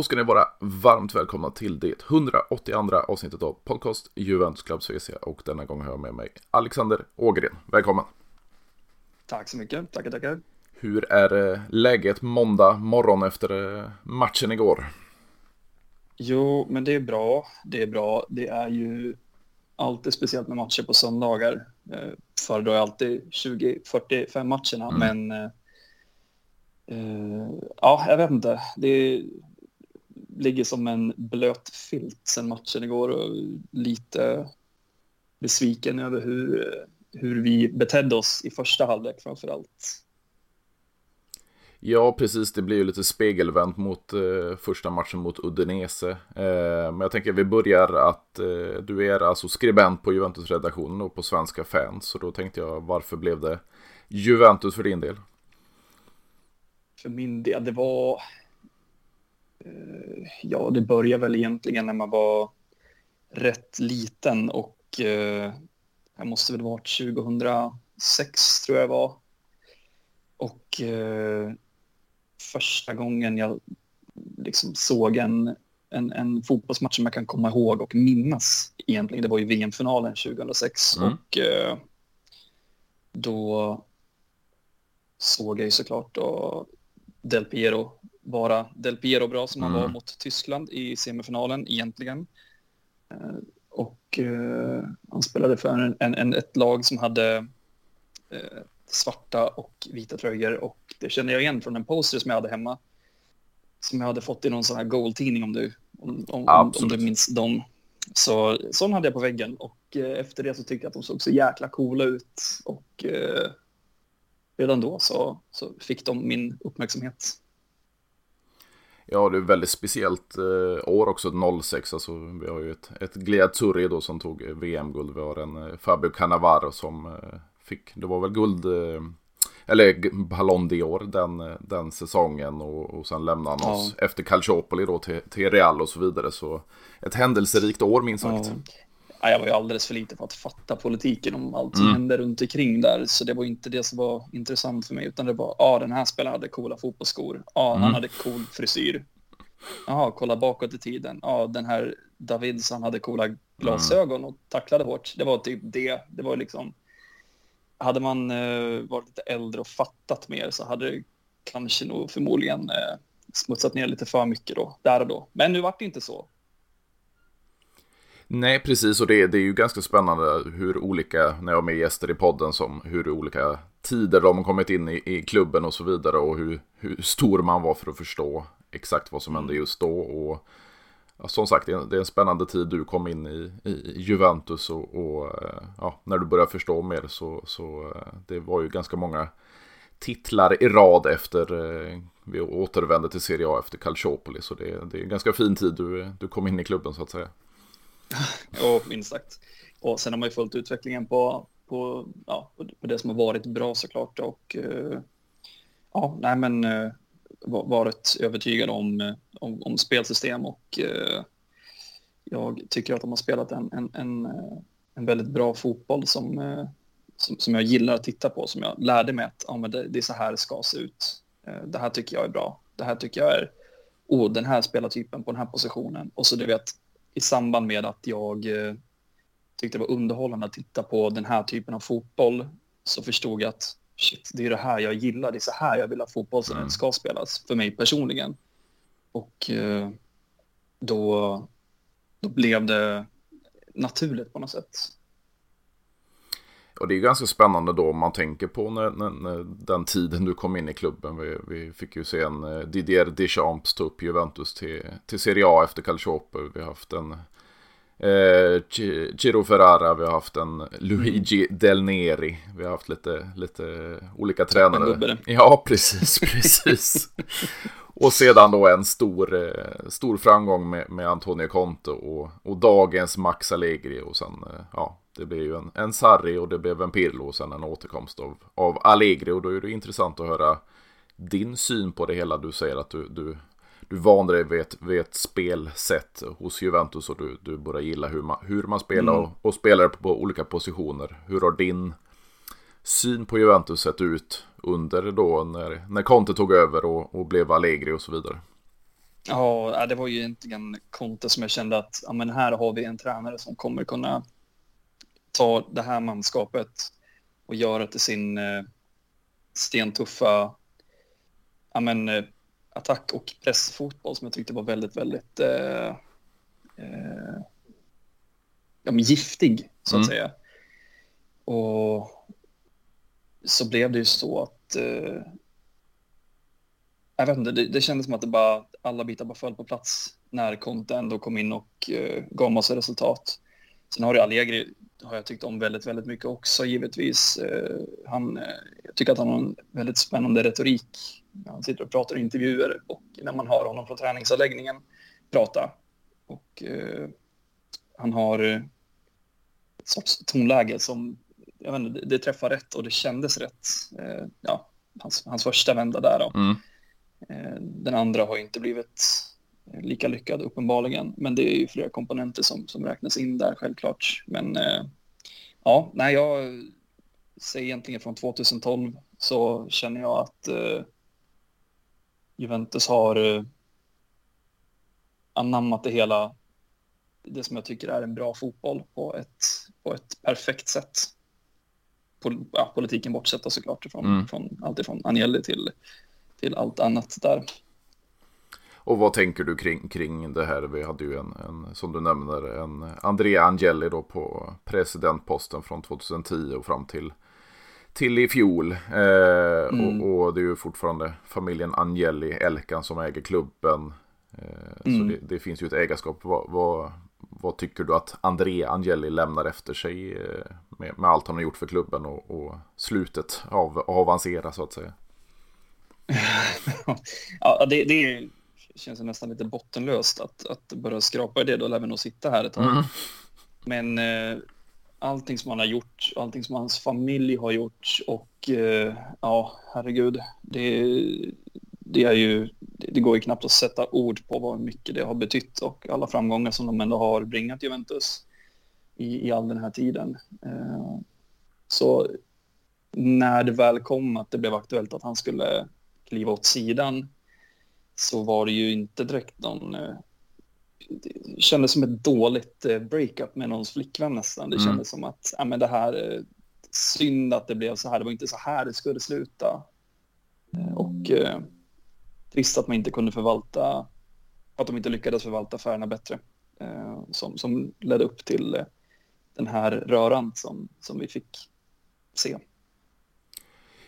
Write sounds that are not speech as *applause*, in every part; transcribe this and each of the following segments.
Då ska ni vara varmt välkomna till det 182 avsnittet av podcast Juventus Club Svecia och denna gång har jag med mig Alexander Ågren. Välkommen! Tack så mycket, tackar tackar. Hur är eh, läget måndag morgon efter eh, matchen igår? Jo, men det är bra. Det är bra. Det är ju alltid speciellt med matcher på söndagar. Eh, föredrar jag alltid 20-45 matcherna, mm. men eh, ja, jag vet inte. Det ligger som en blöt filt sen matchen igår och lite besviken över hur, hur vi betedde oss i första halvlek framför allt. Ja, precis. Det blir ju lite spegelvänt mot eh, första matchen mot Udinese. Eh, men jag tänker att vi börjar att eh, du är alltså skribent på Juventus-redaktionen och på Svenska fans. Så då tänkte jag, varför blev det Juventus för din del? För min del, det var... Eh, ja, det började väl egentligen när man var rätt liten och eh, jag måste väl varit 2006 tror jag var. Och eh, första gången jag liksom såg en, en, en fotbollsmatch som jag kan komma ihåg och minnas egentligen. Det var ju VM-finalen 2006 mm. och då såg jag ju såklart då Del Piero vara Del Piero bra som han var mm. mot Tyskland i semifinalen egentligen. Eh, och eh, han spelade för en, en, en, ett lag som hade eh, svarta och vita tröjor och det känner jag igen från en poster som jag hade hemma. Som jag hade fått i någon sån här goal-tidning om du, om, om, om, du minns dem. Så sån hade jag på väggen och eh, efter det så tyckte jag att de såg så jäkla coola ut och eh, redan då så, så fick de min uppmärksamhet. Ja, det är väldigt speciellt eh, år också, 06. Alltså, vi har ju ett, ett Gliazzurri då som tog VM-guld. Vi har en eh, Fabio Cannavaro som eh, fick, det var väl guld, eh, eller Ballon d'Or den, den säsongen och, och sen lämnade han oss ja. efter Calciopoli då till, till Real och så vidare. Så ett händelserikt år minst sagt. Ja. Jag var ju alldeles för lite för att fatta politiken om allt som mm. hände runt omkring där. Så det var inte det som var intressant för mig, utan det var, ja, den här spelaren hade coola fotbollsskor. Ja, mm. han hade cool frisyr. Jaha, kolla bakåt i tiden. Ja, den här Davids, han hade coola glasögon och tacklade hårt. Det var typ det. Det var liksom hade man eh, varit lite äldre och fattat mer så hade det kanske nog förmodligen eh, smutsat ner lite för mycket då, där och då. Men nu vart det inte så. Nej, precis. Och det, det är ju ganska spännande hur olika, när jag har med gäster i podden, som hur olika tider de har kommit in i, i klubben och så vidare. Och hur, hur stor man var för att förstå exakt vad som hände mm. just då. Och som sagt, det är en spännande tid du kom in i, i Juventus och, och eh, ja, när du börjar förstå mer så, så eh, det var ju ganska många titlar i rad efter eh, vi återvände till Serie A efter Calciopoli. Så det, det är en ganska fin tid du, du kom in i klubben så att säga. *laughs* Ja, minst sagt. Och sen har man ju följt utvecklingen på, på, ja, på det som har varit bra såklart. Och eh, ja, nej men eh, varit övertygad om, eh, om, om spelsystem och jag tycker att de har spelat en, en, en, en väldigt bra fotboll som, som, som, jag gillar att titta på, som jag lärde mig att ja, men det, det är så här det ska se ut. Det här tycker jag är bra. Det här tycker jag är, oh, den här spelartypen på den här positionen. Och så du vet, i samband med att jag eh, tyckte det var underhållande att titta på den här typen av fotboll så förstod jag att shit, det är det här jag gillar, det är så här jag vill att fotboll mm. ska spelas för mig personligen. Och eh, då, då blev det naturligt på något sätt. Och det är ganska spännande då om man tänker på när, när, när den tiden du kom in i klubben. Vi, vi fick ju se en eh, Didier Deschamps ta upp Juventus till, till Serie A efter Calciopoli. Vi har haft en Eh, Ciro Ferrara, vi har haft en Luigi mm. Del Neri. Vi har haft lite, lite olika tränare. Ja, precis, *laughs* precis. Och sedan då en stor, eh, stor framgång med, med Antonio Conte och, och dagens Max Allegri. Och sen, eh, ja, det blev ju en, en Sarri och det blev en Pirlo och sen en återkomst av, av Allegri. Och då är det intressant att höra din syn på det hela. Du säger att du, du du vande dig vid ett, vid ett spelsätt hos Juventus och du, du börjar gilla hur man, hur man spelar mm. och, och spelar på olika positioner. Hur har din syn på Juventus sett ut under då när, när Conte tog över och, och blev Allegri och så vidare? Ja, det var ju egentligen Conte som jag kände att ja, men här har vi en tränare som kommer kunna ta det här manskapet och göra till sin eh, stentuffa ja, men, eh, attack och pressfotboll som jag tyckte var väldigt, väldigt eh, eh, ja, men giftig så att mm. säga. Och så blev det ju så att eh, jag vet inte, det, det kändes som att det bara, alla bitar bara föll på plats när Conte ändå kom in och eh, gav massa resultat. Sen har ju Allegri, har jag tyckt om väldigt, väldigt mycket också givetvis. Eh, han, eh, jag tycker att han har en väldigt spännande retorik. Han sitter och pratar i intervjuer och när man hör honom från träningsanläggningen prata. Och eh, han har eh, ett sorts tonläge som, jag vet inte, det, det träffar rätt och det kändes rätt. Eh, ja, hans, hans första vända där då. Mm. Eh, den andra har inte blivit eh, lika lyckad uppenbarligen, men det är ju flera komponenter som, som räknas in där självklart. Men eh, ja, nej, jag säger egentligen från 2012 så känner jag att eh, Juventus har eh, anammat det hela, det som jag tycker är en bra fotboll på ett, på ett perfekt sätt. Pol ja, politiken bortsett såklart, från, mm. från allt ifrån Agnelli till till allt annat där. Och vad tänker du kring, kring det här? Vi hade ju en, en, som du nämner, en Andrea Angeli då på presidentposten från 2010 och fram till, till i fjol. Eh, mm. och, och, det är ju fortfarande familjen Angeli, Elkan, som äger klubben. Eh, mm. Så det, det, finns ju ett ägarskap. Vad, vad, vad, tycker du att Andrea Angeli lämnar efter sig eh, med, med, allt han har gjort för klubben och, och slutet av avancera så att säga? *laughs* ja, det, det känns nästan lite bottenlöst att, att börja skrapa i det. Då lär vi nog sitta här ett tag. Mm. Men eh, allting som han har gjort, allting som hans familj har gjort och eh, ja, herregud, det, det är ju, det går ju knappt att sätta ord på vad mycket det har betytt och alla framgångar som de ändå har bringat Juventus i, i all den här tiden. Eh, så när det väl kom att det blev aktuellt att han skulle kliva åt sidan så var det ju inte direkt någon... Eh, det kändes som ett dåligt eh, breakup med någons flickvän nästan. Det mm. kändes som att ja, men det här, synd att det blev så här. Det var inte så här det skulle sluta. Och eh, trist att man inte kunde förvalta, att de inte lyckades förvalta affärerna bättre. Eh, som, som ledde upp till den här röran som, som vi fick se.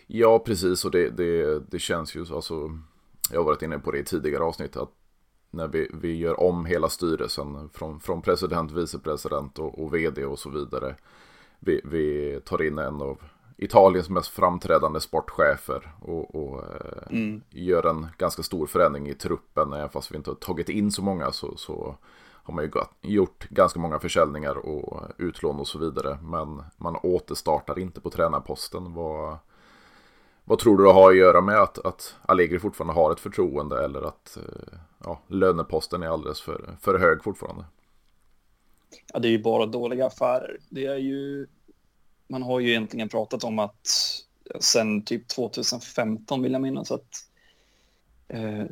Ja, precis. Och det, det, det känns ju så. Alltså, jag har varit inne på det i tidigare avsnitt. Att när vi, vi gör om hela styrelsen från, från president, vicepresident och, och vd och så vidare. Vi, vi tar in en av Italiens mest framträdande sportchefer och, och eh, mm. gör en ganska stor förändring i truppen. Även fast vi inte har tagit in så många så, så har man ju gjort ganska många försäljningar och utlån och så vidare. Men man återstartar inte på tränarposten. Vad, vad tror du det har att göra med att, att Allegri fortfarande har ett förtroende eller att eh, ja, löneposten är alldeles för, för hög fortfarande? Ja, det är ju bara dåliga affärer. Det är ju, man har ju egentligen pratat om att sen typ 2015 vill jag minnas att eh,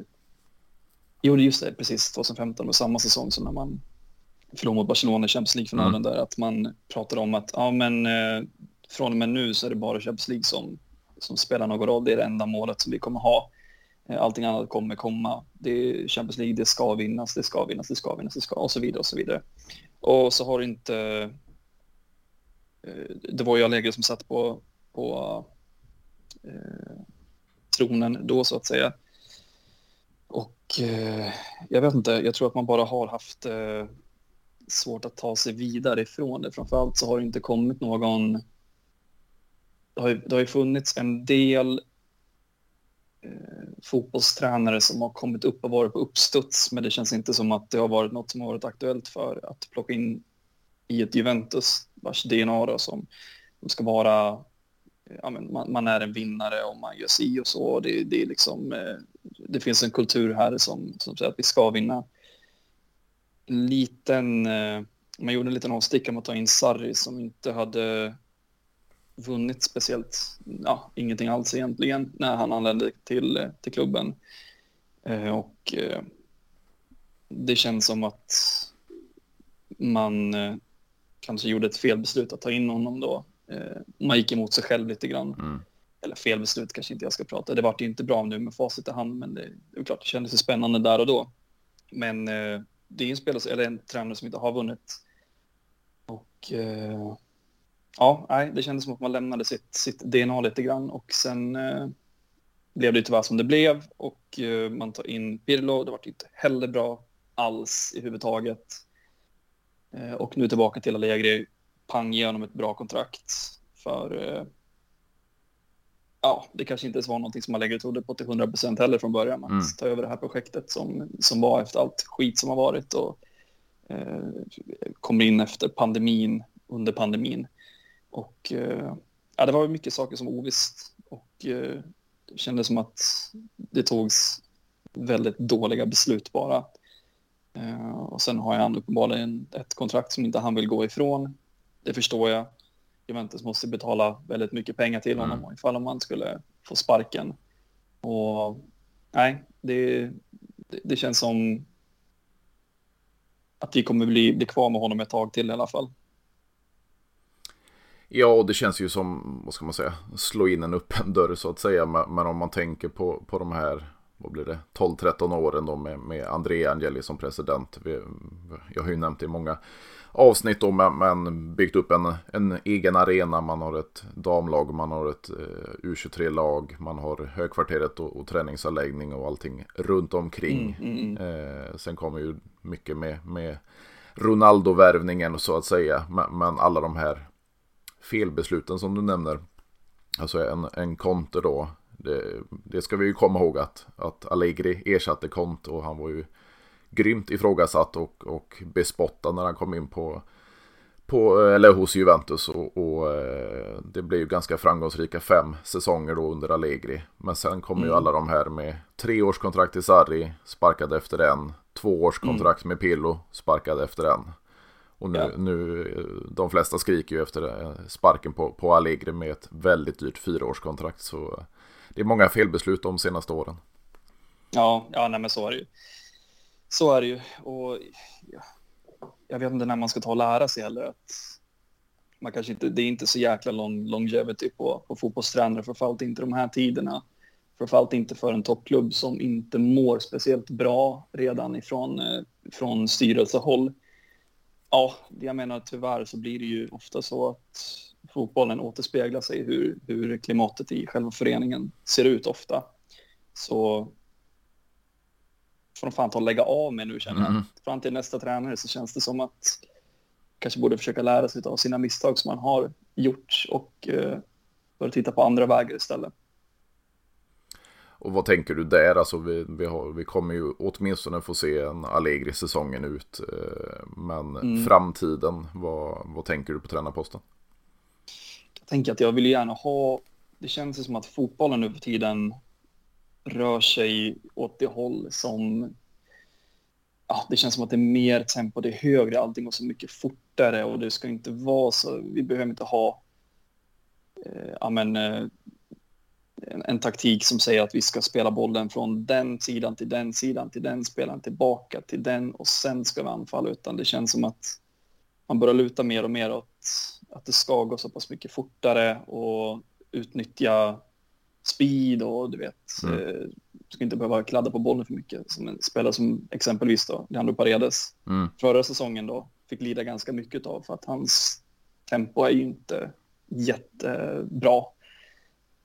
Jo, just det, precis 2015 och samma säsong som när man förlorade mot Barcelona i Champions League-finalen mm. där, att man pratade om att ja, men eh, från och med nu så är det bara Champions League som som spelar någon roll. Det är det enda målet som vi kommer ha. Eh, allting annat kommer komma. Det är Champions League, det ska vinnas, det ska vinnas, det ska vinnas, det ska och så vidare och så vidare. Och så har det inte... Eh, det var ju Allegri som satt på, på eh, tronen då så att säga. Eh, jag vet inte, jag tror att man bara har haft eh, svårt att ta sig vidare ifrån det. Framförallt så har det inte kommit någon det har ju, det har ju funnits en del eh, fotbollstränare som har kommit upp och varit på uppstuds, men det känns inte som att det har varit något som har varit aktuellt för att plocka in i ett Juventus vars DNA då, som, som ska vara, ja, men man, man, är en vinnare om man gör si och så. Det, det, är liksom, eh, det finns en kultur här som, som säger att vi ska vinna. Liten, eh, man gjorde en liten avstickare om att ta in Sarri som inte hade vunnit speciellt, ja, ingenting alls egentligen när han anlände till, till klubben. Eh, och eh, det känns som att man kanske gjorde ett felbeslut att ta in honom då. Man gick emot sig själv lite grann. Mm. Eller fel beslut kanske inte jag ska prata. Det vart ju inte bra nu med facit i hand, men det, det är klart det kändes spännande där och då. Men eh, det är en spelare, eller en tränare som inte har vunnit. Och eh, ja, nej, det kändes som att man lämnade sitt, sitt DNA lite grann och sen eh, blev det tyvärr som det blev och eh, man tar in Pirlo. Det vart inte heller bra alls i huvudtaget. Eh, och nu tillbaka till Allegri, pang igenom ett bra kontrakt för eh, ja, det kanske inte ens var någonting som Allegri trodde på till 100 procent heller från början. Att mm. ta över det här projektet som, som var efter allt skit som har varit och eh, kommer in efter pandemin, under pandemin. Och eh, ja, det var mycket saker som var ovisst och eh, det kändes som att det togs väldigt dåliga beslut bara. Eh, och sen har han uppenbarligen ett kontrakt som inte han vill gå ifrån. Det förstår jag. Juventus måste betala väldigt mycket pengar till honom mm. ifall man skulle få sparken. Och nej, det, det, känns som att vi kommer bli, bli kvar med honom ett tag till i alla fall. Ja, och det känns ju som, vad ska man säga, slå in en öppen dörr så att säga. Men om man tänker på, på de här, vad blir det, 12-13 åren då med, med André Angeli som president. Vi, jag har ju nämnt det i många avsnitt då, men, men byggt upp en, en egen arena. Man har ett damlag, man har ett eh, U23-lag, man har högkvarteret och, och träningsanläggning och allting runt omkring. Mm, mm, mm. Eh, sen kommer ju mycket med, med Ronaldo-värvningen så att säga. Men, men, alla de här felbesluten som du nämner. Alltså en, en Conte då. Det, det ska vi ju komma ihåg att, att Allegri ersatte Conte och han var ju grymt ifrågasatt och, och bespottad när han kom in på, på eller hos Juventus. Och, och eh, det blev ju ganska framgångsrika fem säsonger då under Allegri. Men sen kommer mm. ju alla de här med tre års kontrakt i Sarri, sparkade efter en. Två års mm. med Pillo, sparkade efter en. Och nu, ja. nu, de flesta skriker ju efter eh, sparken på, på Allegri med ett väldigt dyrt fyraårskontrakt. Så det är många felbeslut de senaste åren. Ja, ja nej, men så är det ju. Så är det ju. Och ja, jag vet inte när man ska ta och lära sig heller att man kanske inte, det är inte så jäkla long, longevity på, på fotbollstränare, framförallt inte de här tiderna. Framförallt inte för en toppklubb som inte mår speciellt bra redan ifrån eh, från styrelsehåll. Ja, jag menar tyvärr så blir det ju ofta så att fotbollen återspeglar sig hur, hur klimatet i själva föreningen ser ut ofta. Så får de fan ta och lägga av med nu känner jag. Mm. Fram till nästa tränare så känns det som att kanske borde försöka lära sig av sina misstag som man har gjort och eh, börja titta på andra vägar istället. Och vad tänker du där? Alltså vi, vi, har, vi kommer ju åtminstone få se en Allegri säsongen ut. Eh, men mm. framtiden, vad, vad tänker du på tränarposten? Jag tänker att jag vill gärna ha, det känns som att fotbollen nu för tiden rör sig åt det håll som ja, det känns som att det är mer tempo, det är högre, allting går så mycket fortare och det ska inte vara så, vi behöver inte ha eh, ja, men, eh, en, en, taktik som säger att vi ska spela bollen från den sidan till den sidan till den spelaren tillbaka till den och sen ska vi anfalla utan det känns som att man börjar luta mer och mer åt att det ska gå så pass mycket fortare och utnyttja speed och du vet, mm. eh, ska inte behöva kladda på bollen för mycket. Som en spelare som exempelvis då, Leandro Paredes, mm. förra säsongen då, fick lida ganska mycket av för att hans tempo är ju inte jättebra.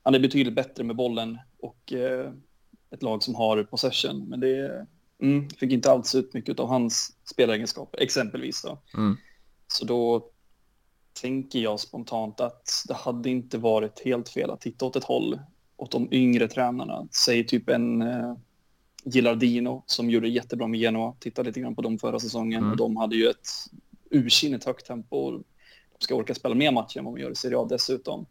Han är betydligt bättre med bollen och eh, ett lag som har possession, men det mm, fick inte alls ut mycket av hans spelegenskaper, exempelvis då. Mm. Så då tänker jag spontant att det hade inte varit helt fel att titta åt ett håll åt de yngre tränarna. Säg typ en eh, Gilardino som gjorde jättebra med Genoa. Titta lite grann på dem förra säsongen mm. de hade ju ett ursinnigt högt tempo. De ska orka spela mer matcher än vad de gör i Serie A dessutom.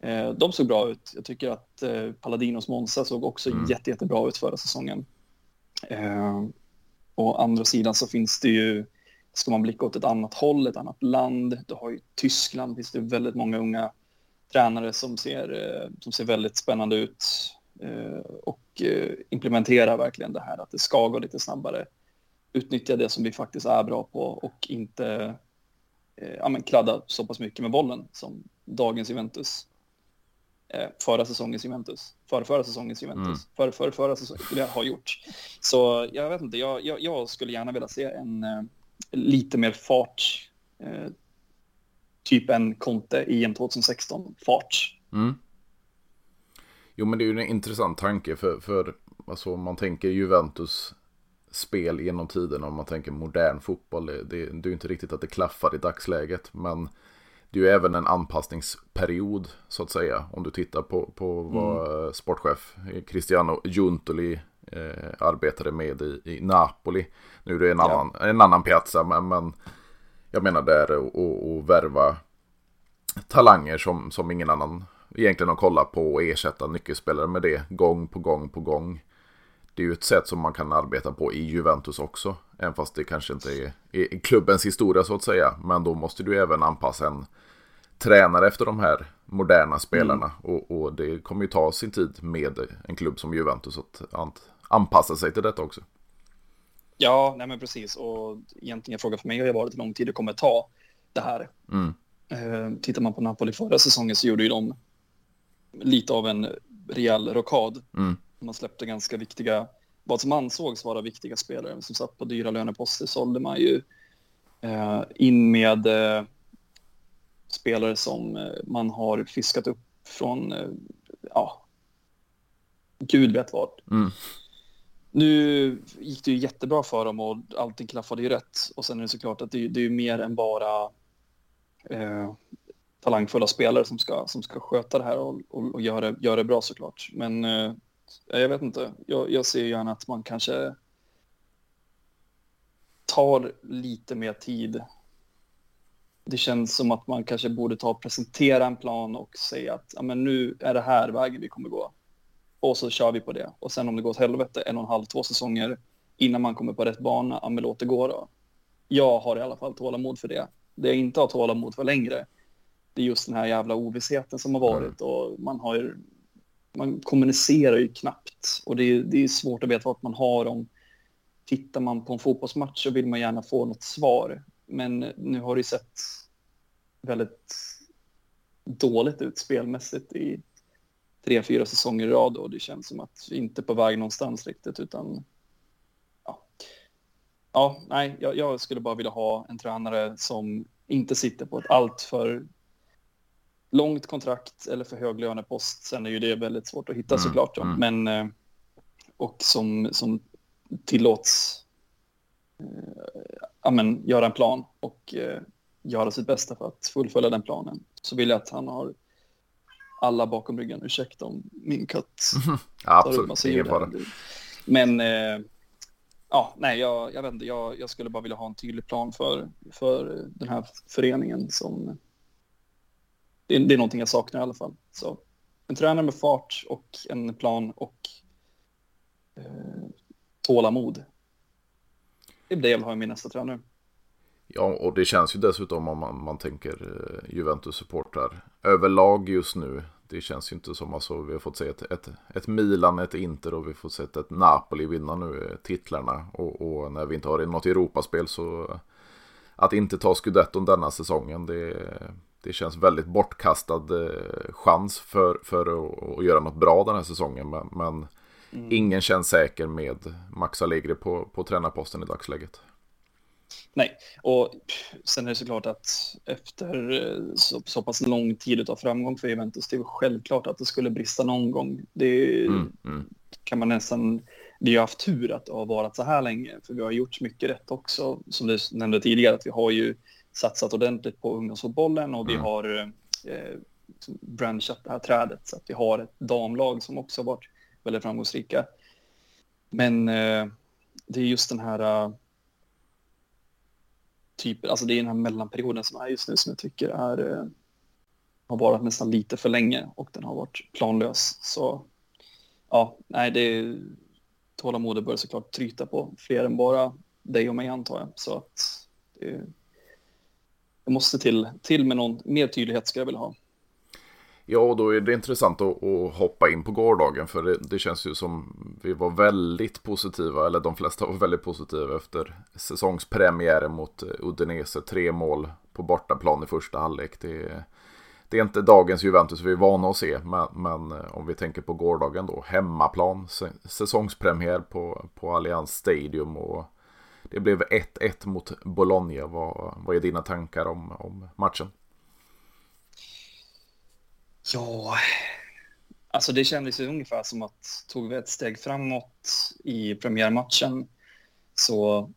Eh, de såg bra ut. Jag tycker att eh, Paladinos Monza såg också mm. jätte, jättebra ut förra säsongen. Eh, och andra sidan så finns det ju, ska man blicka åt ett annat håll, ett annat land. Du har ju Tyskland, finns det väldigt många unga tränare som ser, eh, som ser väldigt spännande ut eh, och eh, implementerar verkligen det här att det ska gå lite snabbare. utnyttja det som vi faktiskt är bra på och inte ja, men kladda så pass mycket med bollen som dagens Juventus. Förra säsongens Juventus, förra, förra säsongens Juventus, mm. förra, förra, förra säsongen har gjort. Så jag vet inte, jag, jag, jag skulle gärna vilja se en lite mer fart, typ en Conte i en 2016-fart. Mm. Jo, men det är ju en intressant tanke för, för alltså, om man tänker Juventus spel genom tiden om man tänker modern fotboll. Det, det, det är ju inte riktigt att det klaffar i dagsläget, men det är ju även en anpassningsperiod så att säga. Om du tittar på, på vad mm. sportchef Cristiano Giuntoli eh, arbetade med i, i, Napoli. Nu är det en, ja. annan, en annan piazza, men, men jag menar där att värva talanger som, som ingen annan egentligen har kollat på och ersätta nyckelspelare med det gång på gång på gång. Det är ju ett sätt som man kan arbeta på i Juventus också. Även fast det kanske inte är, är klubbens historia så att säga. Men då måste du även anpassa en tränare efter de här moderna spelarna. Mm. Och, och, det kommer ju ta sin tid med en klubb som Juventus att anpassa sig till detta också. Ja, nej men precis. Och egentligen frågan för mig har ju varit hur lång tid det kommer ta det här. Mm. Eh, tittar man på Napoli förra säsongen så gjorde ju de lite av en rejäl rockad. Mm. Man släppte ganska viktiga, vad som ansågs vara viktiga spelare som satt på dyra löneposter sålde man ju eh, in med eh, spelare som man har fiskat upp från, ja, gud vet vad. Mm. Nu gick det ju jättebra för dem och allting klaffade ju rätt. Och sen är det såklart att det, det är mer än bara eh, talangfulla spelare som ska, som ska sköta det här och, och, och göra, göra det bra såklart. Men eh, jag vet inte, jag, jag ser gärna att man kanske tar lite mer tid. Det känns som att man kanske borde ta och presentera en plan och säga att ja, men nu är det här vägen vi kommer gå. Och så kör vi på det. Och sen om det går åt helvete en och en halv, två säsonger innan man kommer på rätt bana, ja men låt det gå då. Jag har i alla fall tålamod för det. Det jag inte har tålamod för längre, det är just den här jävla ovissheten som har varit och man har ju, man kommunicerar ju knappt och det är, det är svårt att veta vad man har om tittar man på en fotbollsmatch så vill man gärna få något svar. Men nu har det sett väldigt dåligt ut spelmässigt i tre, fyra säsonger i rad och det känns som att vi inte är på väg någonstans riktigt utan ja, ja nej, jag, jag skulle bara vilja ha en tränare som inte sitter på ett alltför långt kontrakt eller för hög lönepost. Sen är ju det väldigt svårt att hitta mm, såklart. Mm. Men, eh, och som, som tillåts eh, göra en plan och eh, göra sitt bästa för att fullfölja den planen. Så vill jag att han har alla bakom ryggen. Ursäkta om min katt ja, absolut, ingen fara. Men eh, ja, nej, jag, jag vet inte. Jag, jag, skulle bara vilja ha en tydlig plan för, för den här föreningen som det, det är någonting jag saknar i alla fall. Så en tränare med fart och en plan och eh, tålamod. Det är det jag vill ha i min nästa tränare. Ja, och det känns ju dessutom om man, man tänker eh, Juventus-supportrar överlag just nu. Det känns ju inte som alltså, vi har fått se ett, ett, ett Milan, ett Inter och vi har fått se ett Napoli vinna nu eh, titlarna. Och, och, när vi inte har något Europaspel så att inte ta scudetton denna säsongen, det, det känns väldigt bortkastad eh, chans för, för att, att, göra något bra den här säsongen. Men, men mm. ingen känns säker med Max Allegri på, på tränarposten i dagsläget. Nej, och sen är det såklart att efter eh, så, så pass lång tid av framgång för Juventus, det är självklart att det skulle brista någon gång. Det mm, mm. kan man nästan, vi har haft tur att det har varit så här länge, för vi har gjort mycket rätt också, som du nämnde tidigare, att vi har ju satsat ordentligt på ungdomsfotbollen och vi mm. har eh, branchat det här trädet så att vi har ett damlag som också har varit väldigt framgångsrika. Men eh, det är just den här typer, alltså det är den här mellanperioden som är just nu som jag tycker är eh, har varit nästan lite för länge och den har varit planlös. Så ja, nej, det är tålamodet börjar såklart tryta på fler än bara dig och mig antar jag. Så att eh, det, det måste till, till med någon mer tydlighet ska jag vilja ha. Ja, och då är det intressant att, att hoppa in på gårdagen för det, det, känns ju som vi var väldigt positiva, eller de flesta var väldigt positiva efter säsongspremiären mot Udinese. Tre mål på bortaplan i första halvlek. Det, det är inte dagens Juventus vi är vana att se, men, men eh, om vi tänker på gårdagen då, hemmaplan, säsongspremiär på, på Allianz Stadium och det blev 1-1 mot Bologna. Vad, vad är dina tankar om, om matchen? Ja, alltså det kändes ju ungefär som att tog vi ett steg framåt i premiärmatchen så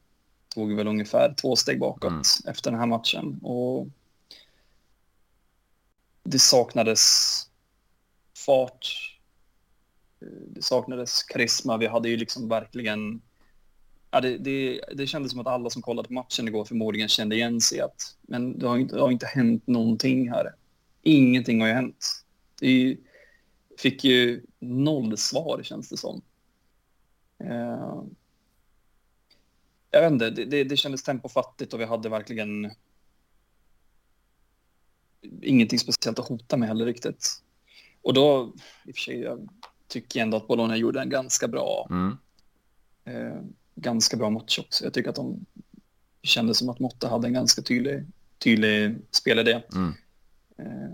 tog vi väl ungefär två steg bakåt mm. efter den här matchen. Och det saknades fart. Det saknades karisma. Vi hade ju liksom verkligen... Ja, det, det, det kändes som att alla som kollade på matchen igår förmodligen kände igen sig att men det har inte, det har inte hänt någonting här. Ingenting har ju hänt. Det fick ju noll svar känns det som. Uh, jag vet inte, det, det, det kändes tempofattigt och vi hade verkligen ingenting speciellt att hota med heller riktigt. Och då, i och för sig, jag tycker ändå att Bologna gjorde en ganska bra, mm. eh, ganska bra match också. Jag tycker att de kände som att Motta hade en ganska tydlig, tydlig spelidé. Mm. Eh,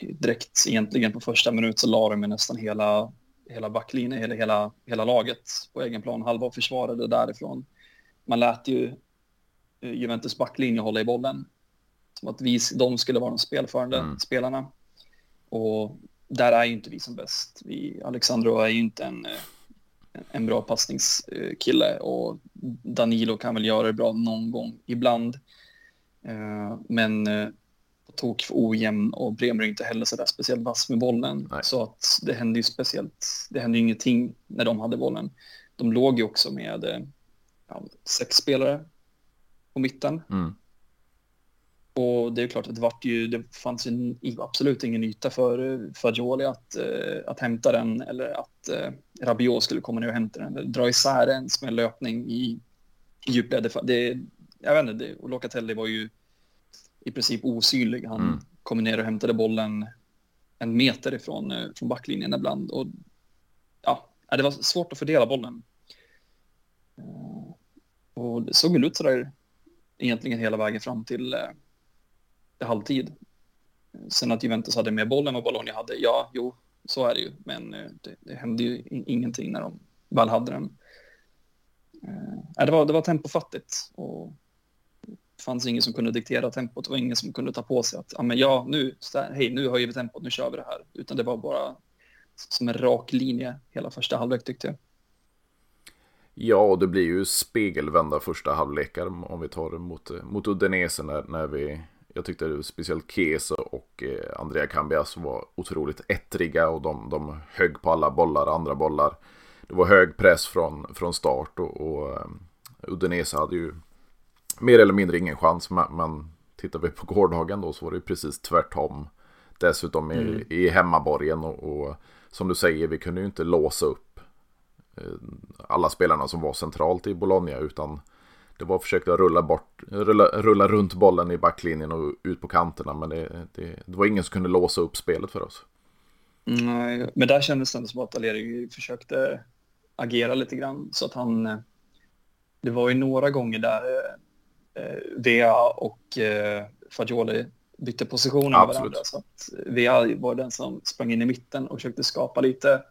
direkt egentligen på första minut så la de nästan hela, hela backlinjen, hela, hela, hela laget på egen plan. Halva försvarade därifrån. Man lät ju eh, Juventus backlinje hålla i bollen. Som att vi, de skulle vara de spelförande mm. spelarna. Och där är ju inte vi som bäst. Vi, Alexandro är ju inte en, eh, en bra passningskille och Danilo kan väl göra det bra någon gång ibland. Men på tok för ojämn och Bremer är inte heller så där speciellt vass med bollen. Nej. Så att det hände ju speciellt, det hände ju ingenting när de hade bollen. De låg ju också med ja, sex spelare på mitten. Mm. Och det är klart att det, vart ju, det fanns ju absolut ingen yta för Fagioli att, uh, att hämta den eller att Rabiot skulle komma ner och hämta den eller dra isär en med löpning i, i djupled. Det, jag vet inte, det, och Locatelli var ju i princip osynlig. Han mm. kom ner och hämtade bollen en meter ifrån eh, från backlinjen ibland. Och, ja, det var svårt att fördela bollen. Eh, och det såg väl ut sådär egentligen hela vägen fram till, eh, halvtid. Sen att Juventus hade mer bollen än vad Bologna hade, ja, jo, så är det ju. Men det, det hände ju ingenting när de väl hade den. det, var, det var tempofattigt och fanns ingen som kunde diktera tempot. Det var ingen som kunde ta på sig att, ja men ja, nu, hej, nu höjer vi tempot, nu kör vi det här. Utan det var bara som en rak linje hela första halvlek tyckte jag. Ja, och det blir ju spegelvända första halvlekar om vi tar det mot, mot Udinese när, när vi jag tyckte det speciellt Kese och eh, Andrea Cambias var otroligt ettriga och de, de högg på alla bollar, andra bollar. Det var hög press från, från start och, och eh, um, Udinese hade ju mer eller mindre ingen chans. Men tittar vi på gårdagen då så var det precis tvärtom. Dessutom i, mm. i hemmaborgen och, och, som du säger, vi kunde ju inte låsa upp eh, alla spelarna som var centralt i Bologna utan det var att försöka rulla, bort, rulla, rulla runt bollen i backlinjen och ut på kanterna men det, det, det var ingen som kunde låsa upp spelet för oss. Nej, men där kändes det som att Aleri försökte agera lite grann så att han eh, det var ju några gånger där eh, Vea och eh, Fagioli bytte positioner med varandra. Så att Vea var den som sprang in i mitten och försökte skapa lite,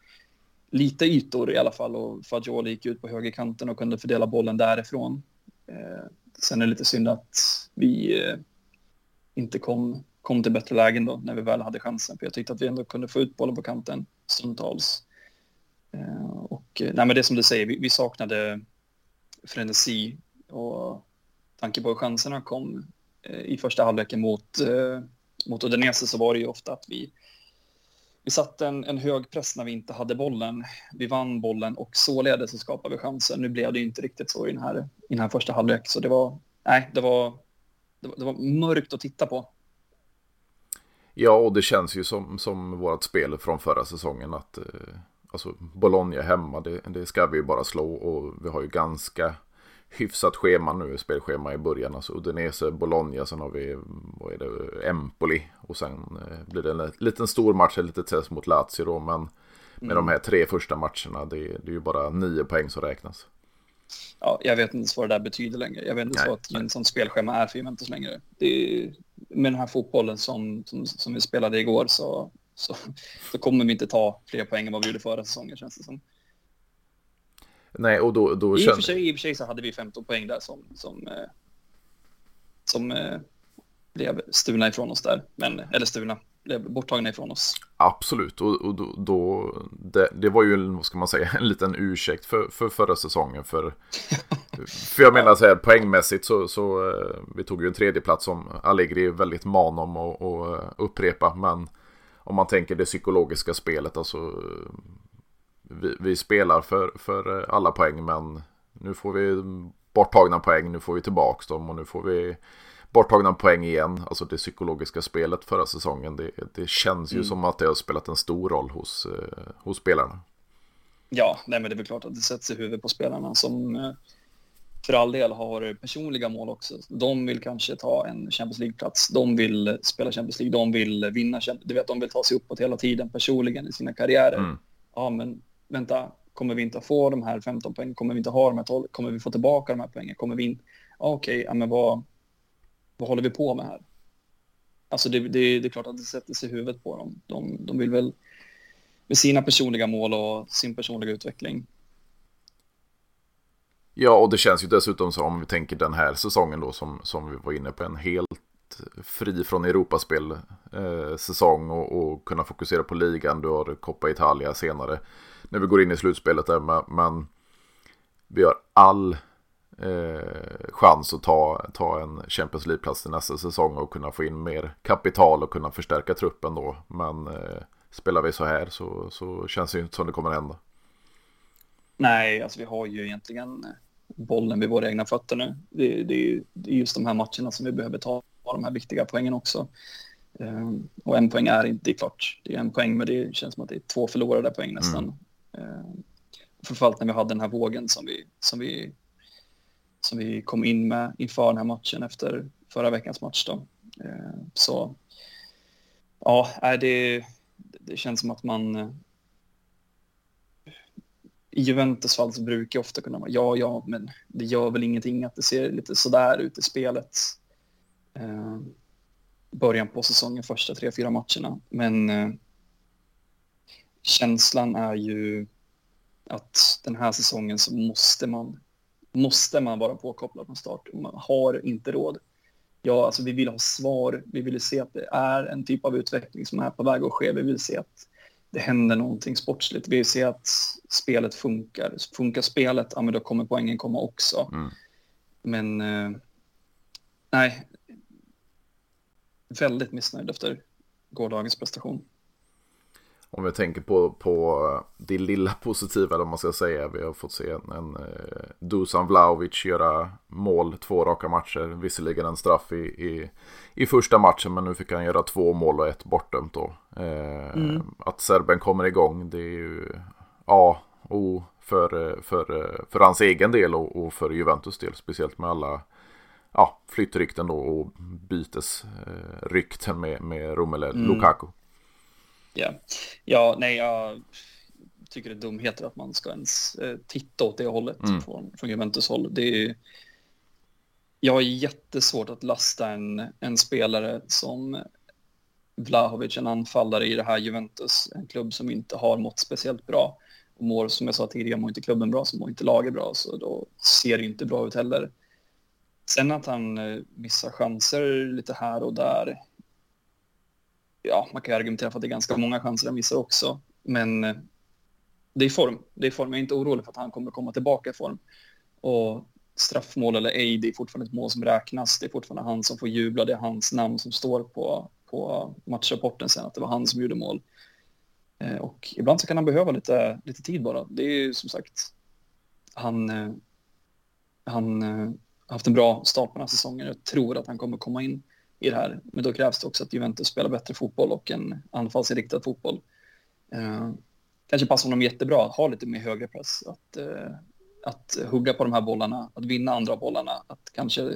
lite ytor i alla fall. Och Fagioli gick ut på högerkanten och kunde fördela bollen därifrån. Eh, sen är det lite synd att vi eh, inte kom, kom till bättre lägen då när vi väl hade chansen. För jag tyckte att vi ändå kunde få ut bollen på kanten stundtals. Eh, och nej, men det som du säger, vi, vi saknade frenesi och tanke på hur chanserna kom eh, i första halvleken mot, eh, mot Udinese så var det ju ofta att vi, vi satte en, en hög press när vi inte hade bollen. Vi vann bollen och således så skapade vi chanser. Nu blev det ju inte riktigt så i den här, i den här första halvlek. Så det var, nej, det var, det var, det var mörkt att titta på. Ja, och det känns ju som, som vårt spel från förra säsongen att eh, alltså Bologna hemma, det, det ska vi ju bara slå och vi har ju ganska hyfsat schema nu, spelschema i början. Alltså Udinese, Bologna, sen har vi vad är det, Empoli. Och sen eh, blir det en liten stor match, ett litet test mot Lazio då. Men med mm. de här tre första matcherna, det, det är ju bara nio poäng som räknas. Ja, jag vet inte vad det där betyder längre. Jag vet inte vad ett gynnsamt spelschema är för Juventus längre. Är, med den här fotbollen som, som, som vi spelade igår så, så, så kommer vi inte ta fler poäng än vad vi gjorde förra säsongen känns det som. Nej, och då... då I, och för sig, I och för sig så hade vi 15 poäng där som, som, eh, som eh, blev stulna ifrån oss där. Men, eller stulna, blev borttagna ifrån oss. Absolut, och, och då, då det, det, var ju, vad ska man säga, en liten ursäkt för, för förra säsongen. För, *laughs* för jag menar så här, poängmässigt så, så eh, vi tog ju en tredje plats som Allegri är väldigt man om att upprepa. Men om man tänker det psykologiska spelet, alltså vi, vi, spelar för, för alla poäng men nu får vi borttagna poäng, nu får vi tillbaka dem och nu får vi borttagna poäng igen. Alltså det psykologiska spelet förra säsongen, det, det känns ju mm. som att det har spelat en stor roll hos, eh, hos spelarna. Ja, nej, men det är väl klart att det sätts i huvudet på spelarna som eh, för all del har personliga mål också. De vill kanske ta en Champions League-plats, de vill spela Champions League, de vill vinna, du vet, de vill ta sig uppåt hela tiden personligen i sina karriärer. Mm. Ja, men vänta, kommer vi inte få de här 15 poängen? Kommer vi inte ha de här 12? Kommer vi få tillbaka de här poängen? Kommer vi inte? Okej, okay, ja, men vad, vad håller vi på med här? Alltså det, det, det är klart att det sätter sig i huvudet på dem. De, de vill väl med sina personliga mål och sin personliga utveckling. Ja, och det känns ju dessutom som om vi tänker den här säsongen då som, som vi var inne på en helt fri från Europaspel eh, säsong och, och, kunna fokusera på ligan. Du har Coppa Italia senare när vi går in i slutspelet där. Men, vi har all eh, chans att ta, ta en Champions League-plats till nästa säsong och kunna få in mer kapital och kunna förstärka truppen då. Men eh, spelar vi så här så, så känns det ju inte som det kommer hända. Nej, alltså vi har ju egentligen bollen vid våra egna fötter nu. Det, det, det är just de här matcherna som vi behöver ta de här viktiga poängen också. Um, och en poäng är inte, det är klart, det är en poäng, men det känns som att det är två förlorade poäng nästan. Mm. Um, framförallt när vi hade den här vågen som vi, som vi, som vi kom in med inför den här matchen efter förra veckans match. Då. Eh, så ja, det, det känns som att man eh, i Juventus fall så brukar jag ofta kunna vara ja, ja, men det gör väl ingenting att det ser lite sådär ut i spelet. Eh, början på säsongen, första tre, fyra matcherna. Men eh, känslan är ju att den här säsongen så måste man, måste man vara påkopplad från start. Man har inte råd. Ja, alltså vi vill ha svar. Vi vill se att det är en typ av utveckling som är på väg att ske. Vi vill se att det händer någonting sportsligt. Vi vill se att spelet funkar. Funkar spelet, ja men då kommer poängen komma också. Mm. Men eh, nej, väldigt missnöjd efter gårdagens prestation. Om vi tänker på, på det lilla *laughs* positiva, eller man ska säga. Vi har fått se en, en eh, Dusan Vlaovic göra mål två raka matcher. Visserligen en straff i, i, i, första matchen, men nu fick han göra två mål och ett bortdömt då. Eh, mm. Att Serben kommer igång, det är ju A och O för, för, för hans egen del och, och för Juventus del. Speciellt med alla ja, flyttrykten då och bytesrykten med, med Romelu mm. Lukaku. Ja. ja, nej, jag tycker det är dumheter att man ska ens eh, titta åt det hållet mm. från, från Juventus håll. Det är, jag har jättesvårt att lasta en, en spelare som Vlahovic, en anfallare i det här Juventus, en klubb som inte har mått speciellt bra. Och mår, som jag sa tidigare, mår inte klubben bra så mår inte laget bra, så då ser det inte bra ut heller. Sen att han eh, missar chanser lite här och där. Ja, man kan ju argumentera för att det är ganska många chanser han missar också. Men eh, det är form. Det är form. Jag är inte orolig för att han kommer komma tillbaka i form. Och straffmål eller ej, det är fortfarande ett mål som räknas. Det är fortfarande han som får jubla. Det är hans namn som står på, på matchrapporten sen, att det var han som gjorde mål. Eh, och ibland så kan han behöva lite, lite tid bara. Det är ju som sagt, han, eh, han haft en bra start på den här säsongen. Jag tror att han kommer komma in i det här. Men då krävs det också att Juventus spelar bättre fotboll och en anfallsinriktad fotboll. Eh, kanske passar honom jättebra att ha lite mer högre press. Att, eh, att hugga på de här bollarna, att vinna andra bollarna, att kanske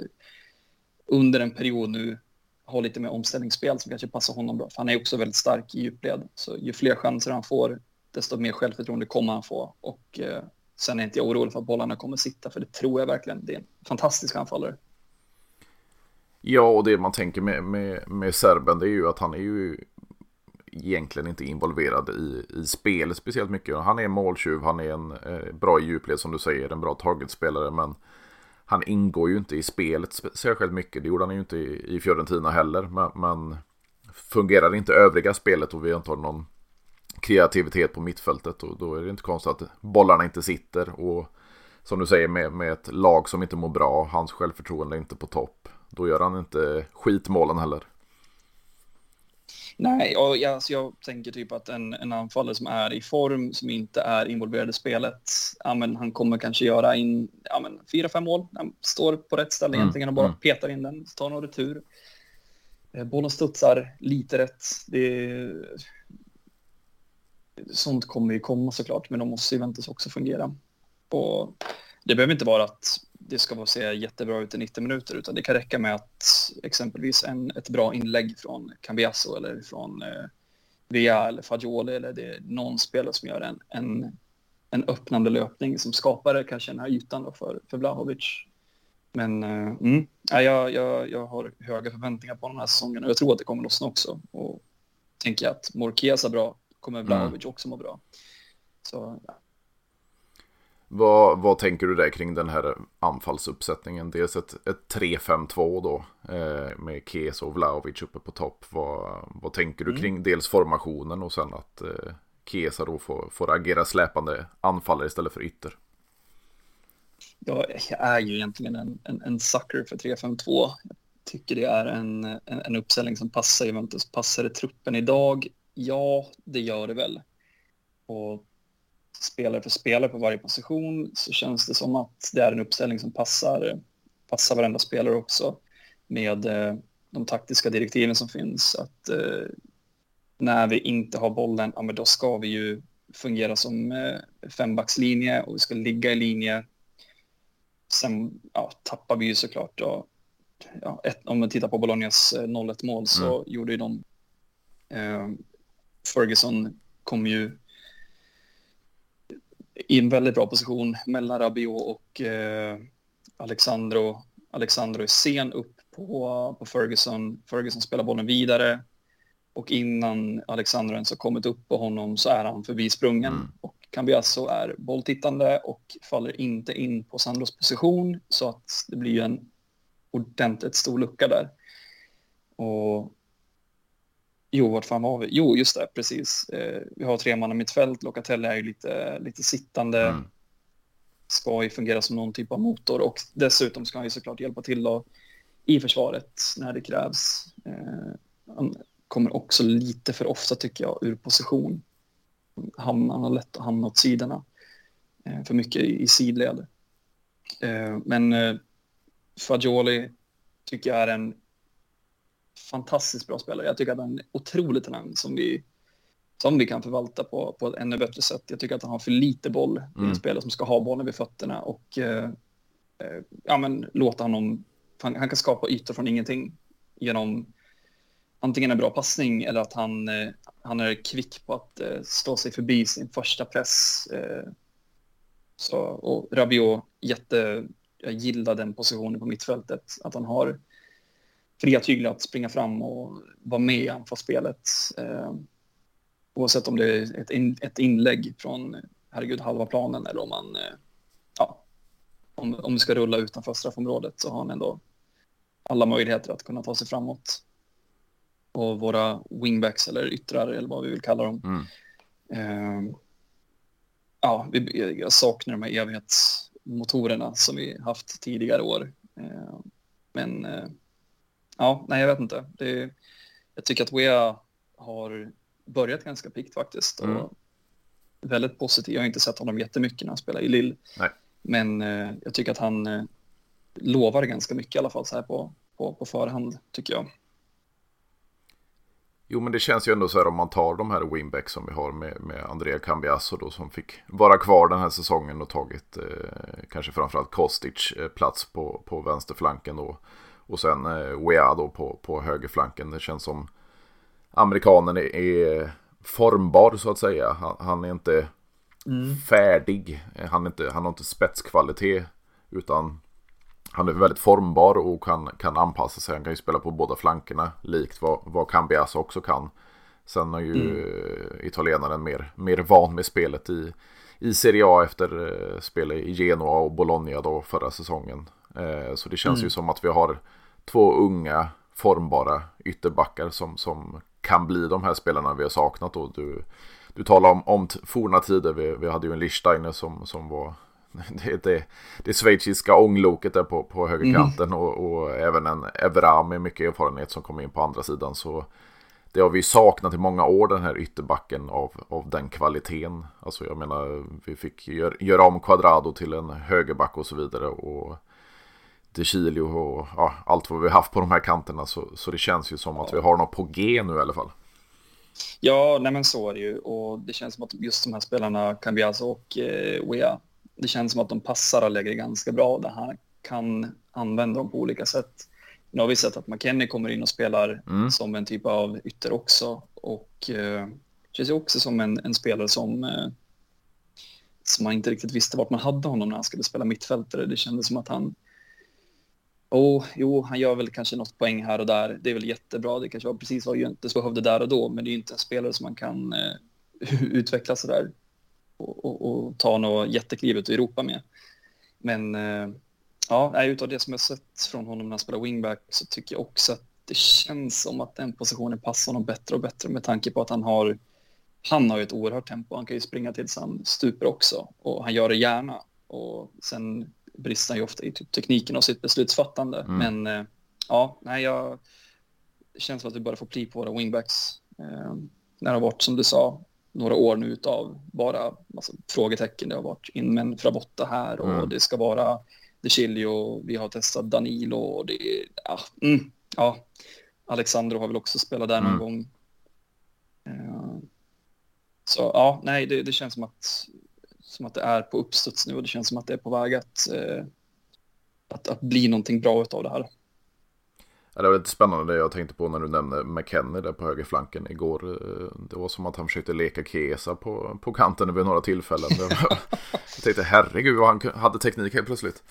under en period nu ha lite mer omställningsspel som kanske passar honom bra. För han är också väldigt stark i djupled. Så ju fler chanser han får, desto mer självförtroende kommer han få. Och eh, sen är inte jag orolig för att bollarna kommer sitta, för det tror jag verkligen. Det är en fantastisk anfallare. Ja, och det man tänker med, med, med serben det är ju att han är ju egentligen inte involverad i, i spelet speciellt mycket. Han är måltjuv, han är en eh, bra djupled som du säger, en bra targetspelare, men han ingår ju inte i spelet särskilt mycket. Det gjorde han ju inte i, i Fiorentina heller, men, men fungerar inte övriga spelet och vi inte har någon kreativitet på mittfältet och då är det inte konstigt att bollarna inte sitter och som du säger med, med ett lag som inte mår bra, hans självförtroende är inte på topp. Då gör han inte skitmålen heller. Nej, och jag, alltså jag tänker typ att en, en anfallare som är i form, som inte är involverad i spelet, ja, men han kommer kanske göra in ja, men fyra, fem mål. Han står på rätt ställe mm. egentligen och bara mm. petar in den, tar någon retur. Eh, bollen studsar lite rätt. Det, sånt kommer ju komma såklart, men då måste Juventus också fungera. Och det behöver inte vara att det ska se jättebra ut i 90 minuter, utan det kan räcka med att exempelvis en, ett bra inlägg från Cambiasso eller från eh, Via eller Fagioli eller det är någon spelare som gör en, en, en öppnande löpning som skapar kanske den här ytan då för, för Vlahovic. Men eh, mm, jag, jag, jag har höga förväntningar på den här säsongen och jag tror att det kommer lossna också. Och tänker jag att Morkesa bra kommer Vlahovic mm. också må bra. Så ja. Vad, vad tänker du där kring den här anfallsuppsättningen? Dels ett, ett 3-5-2 då eh, med Kes och Vlaovic uppe på topp. Vad, vad tänker du mm. kring dels formationen och sen att eh, Kesa då får, får agera släpande anfallare istället för ytter? Jag är ju egentligen en, en, en sucker för 3-5-2. Jag tycker det är en, en, en uppställning som passar Juventus. Passar det truppen idag? Ja, det gör det väl. Och spelare för spelare på varje position så känns det som att det är en uppställning som passar, passar varenda spelare också med eh, de taktiska direktiven som finns. Att eh, när vi inte har bollen, ja, men då ska vi ju fungera som eh, fembackslinje och vi ska ligga i linje. Sen ja, tappar vi ju såklart då, ja, ett, om man tittar på Bolognas 0-1 mål så mm. gjorde ju de eh, Ferguson kom ju i en väldigt bra position mellan Rabiot och eh, Alexandro. Alexandro är sen upp på, på Ferguson. Ferguson spelar bollen vidare och innan Alexandro ens har kommit upp på honom så är han förbisprungen. Mm. Och Cambiasso är bolltittande och faller inte in på Sandros position så att det blir en ordentligt stor lucka där. Och Jo, vart fan var vi? Jo, just det, precis. Eh, vi har tre man i mittfält. Locatelli är ju lite, lite sittande. Mm. Ska ju fungera som någon typ av motor och dessutom ska han ju såklart hjälpa till då i försvaret när det krävs. Eh, han kommer också lite för ofta tycker jag ur position. Han, han har lätt att hamna åt sidorna. Eh, för mycket i, i sidled. Eh, men eh, Fagioli tycker jag är en fantastiskt bra spelare. Jag tycker att han är en otrolig talang som vi, som vi kan förvalta på, på ett ännu bättre sätt. Jag tycker att han har för lite boll. Det är en mm. spelare som ska ha bollen vid fötterna och eh, eh, ja, men, låta honom... Han, han, kan skapa ytor från ingenting genom antingen en bra passning eller att han, eh, han är kvick på att eh, slå sig förbi sin första press. Eh, så, och Rabiot, jätte... Jag gillar den positionen på mittfältet. Att han har fria tyglar att springa fram och vara med i anfallsspelet. Eh, oavsett om det är ett, in, ett inlägg från, herregud, halva planen eller om man, eh, ja, om, om ska rulla utanför straffområdet så har han ändå alla möjligheter att kunna ta sig framåt. Och våra wingbacks eller yttrar eller vad vi vill kalla dem. Mm. Eh, ja, vi, jag saknar de här evighetsmotorerna som vi haft tidigare år. Eh, men eh, Ja, nej jag vet inte. Det, jag tycker att Wea har börjat ganska pikt faktiskt. Och mm. Väldigt positiv. Jag har inte sett honom jättemycket när han spelar i Lille. Nej. Men eh, jag tycker att han eh, lovar ganska mycket i alla fall så här på, på, på förhand tycker jag. Jo, men det känns ju ändå så här om man tar de här winbacks som vi har med, med Andrea Cambiasso då som fick vara kvar den här säsongen och tagit eh, kanske framförallt Kostic eh, plats på, på vänsterflanken då. Och sen eh, Wea då på, på högerflanken. Det känns som amerikanen är, är formbar så att säga. Han, han är inte mm. färdig. Han, inte, han har inte spetskvalitet utan han är väldigt formbar och kan, kan anpassa sig. Han kan ju spela på båda flankerna likt vad, vad Cambias också kan. Sen är ju mm. italienaren mer, mer van med spelet i, i Serie A efter uh, spel i Genoa och Bologna då förra säsongen. Uh, så det känns mm. ju som att vi har två unga formbara ytterbackar som, som kan bli de här spelarna vi har saknat. Och du, du talar om, om forna tider. Vi, vi hade ju en Lichsteiner som, som var *laughs* det, det, det schweiziska ångloket där på, på högerkanten mm. och, och, även en Evra med mycket erfarenhet som kom in på andra sidan. Så det har vi saknat i många år den här ytterbacken av, av den kvaliteten. Alltså jag menar vi fick gör, göra om Quadrado till en högerback och så vidare. Och De Chilio och ja, allt vad vi haft på de här kanterna. Så, så det känns ju som att vi har något på G nu i alla fall. Ja, nej men så är det ju. Och det känns som att just de här spelarna, Cambiaso och eh, Wea, det känns som att de passar Allegri ganska bra. Det här kan använda dem på olika sätt. Nu har vi sett att McKennie kommer in och spelar mm. som en typ av ytter också. Och eh, känns ju också som en, en spelare som, eh, som man inte riktigt visste vart man hade honom när han skulle spela mittfältare. Det kändes som att han Oh, jo, han gör väl kanske något poäng här och där. Det är väl jättebra. Det kanske var precis vad Juventus behövde där och då, men det är inte en spelare som man kan eh, *laughs* utveckla så där och, och, och ta något jättekliv ut i Europa med. Men eh, ja, utav det som jag sett från honom när han spelar wingback så tycker jag också att det känns som att den positionen passar honom bättre och bättre med tanke på att han har han har ju ett oerhört tempo. Han kan ju springa tills han stuper också och han gör det gärna. Och sen brister han ju ofta i typ tekniken och sitt beslutsfattande. Mm. Men eh, ja, nej, jag det känns som att vi börjar få pli på våra wingbacks. Eh, när det har varit som du sa några år nu av bara alltså, frågetecken. Det har varit in med en Frabotta här och mm. det ska vara De Chilio. Vi har testat Danilo och det ja, mm, ja. Alexandro har väl också spelat där någon mm. gång. Uh, så ja, nej, det, det, känns som att, som att det är på uppstuds nu och det känns som att det är på väg att, uh, att, att bli någonting bra av det här. Ja, det var lite spännande det jag tänkte på när du nämnde McKennie där på högerflanken igår. Eh, det var som att han försökte leka Kesa på, på kanten vid några tillfällen. *laughs* jag tänkte herregud vad han hade teknik helt plötsligt.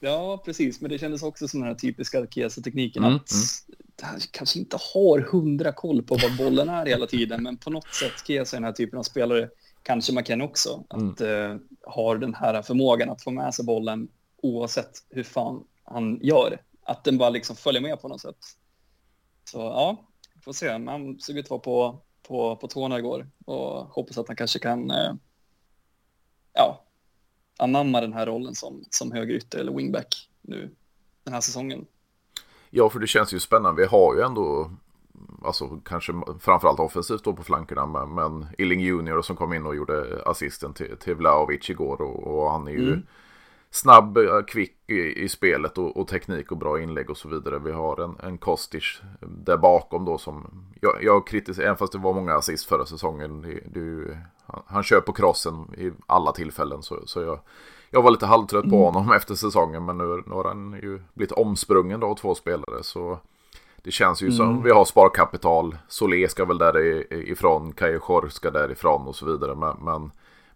Ja, precis. Men det kändes också som den här typiska Kesa-tekniken. Mm, att mm. han kanske inte har hundra koll på vad bollen är hela tiden. Men på något sätt, Kesa är den här typen av spelare, kanske McKennie också, att mm. uh, har den här förmågan att få med sig bollen oavsett hur fan han gör att den bara liksom följer med på något sätt. Så ja, vi får se. Man såg ut att vara på, på, på tårna igår och hoppas att han kanske kan eh, ja, anamma den här rollen som, som högerytter eller wingback nu den här säsongen. Ja, för det känns ju spännande. Vi har ju ändå, alltså kanske framförallt offensivt då på flankerna, men, men Illing Junior som kom in och gjorde assisten till, till Vlahovic igår och, och han är ju mm snabb, eh, kvick i, i spelet och, och, teknik och bra inlägg och så vidare. Vi har en, en Kostic där bakom då som jag, jag kritiserar, även fast det var många assist förra säsongen. Det, det, han, han kör på krossen i alla tillfällen så, så jag, jag var lite halvtrött på mm. honom *laughs* efter säsongen men nu, nu har han ju blivit omsprungen då av två spelare så det känns ju mm. som vi har sparkapital. Solé ska väl därifrån, Kajejor ska därifrån och så vidare men, men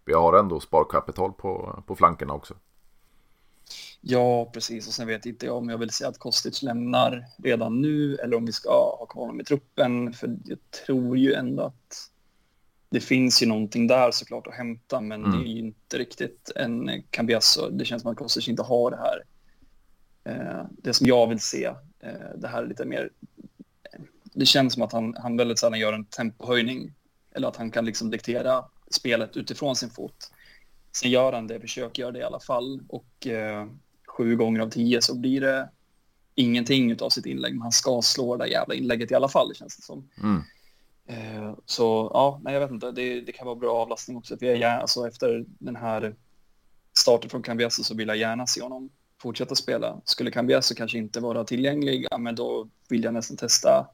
vi har ändå sparkapital på, på flankerna också. Ja, precis. Och sen vet inte jag om jag vill säga att Kostic lämnar redan nu eller om vi ska ha kvar honom i truppen. För jag tror ju ändå att det finns ju någonting där såklart att hämta, men mm. det är ju inte riktigt en Cambiasso. Det känns som att Kostic inte har det här. Eh, det som jag vill se, det här är lite mer... Det känns som att han, han väldigt sällan gör en tempohöjning eller att han kan liksom diktera spelet utifrån sin fot. Sen gör han det, försöker göra det i alla fall och eh, sju gånger av tio så blir det ingenting av sitt inlägg, men han ska slå det där jävla inlägget i alla fall, känns det som. Mm. Eh, så ja, nej, jag vet inte, det, det, kan vara bra avlastning också. För jag alltså, efter den här starten från Cambiasso så vill jag gärna se honom fortsätta spela. Skulle Cambiasso kanske inte vara tillgänglig, ja, men då vill jag nästan testa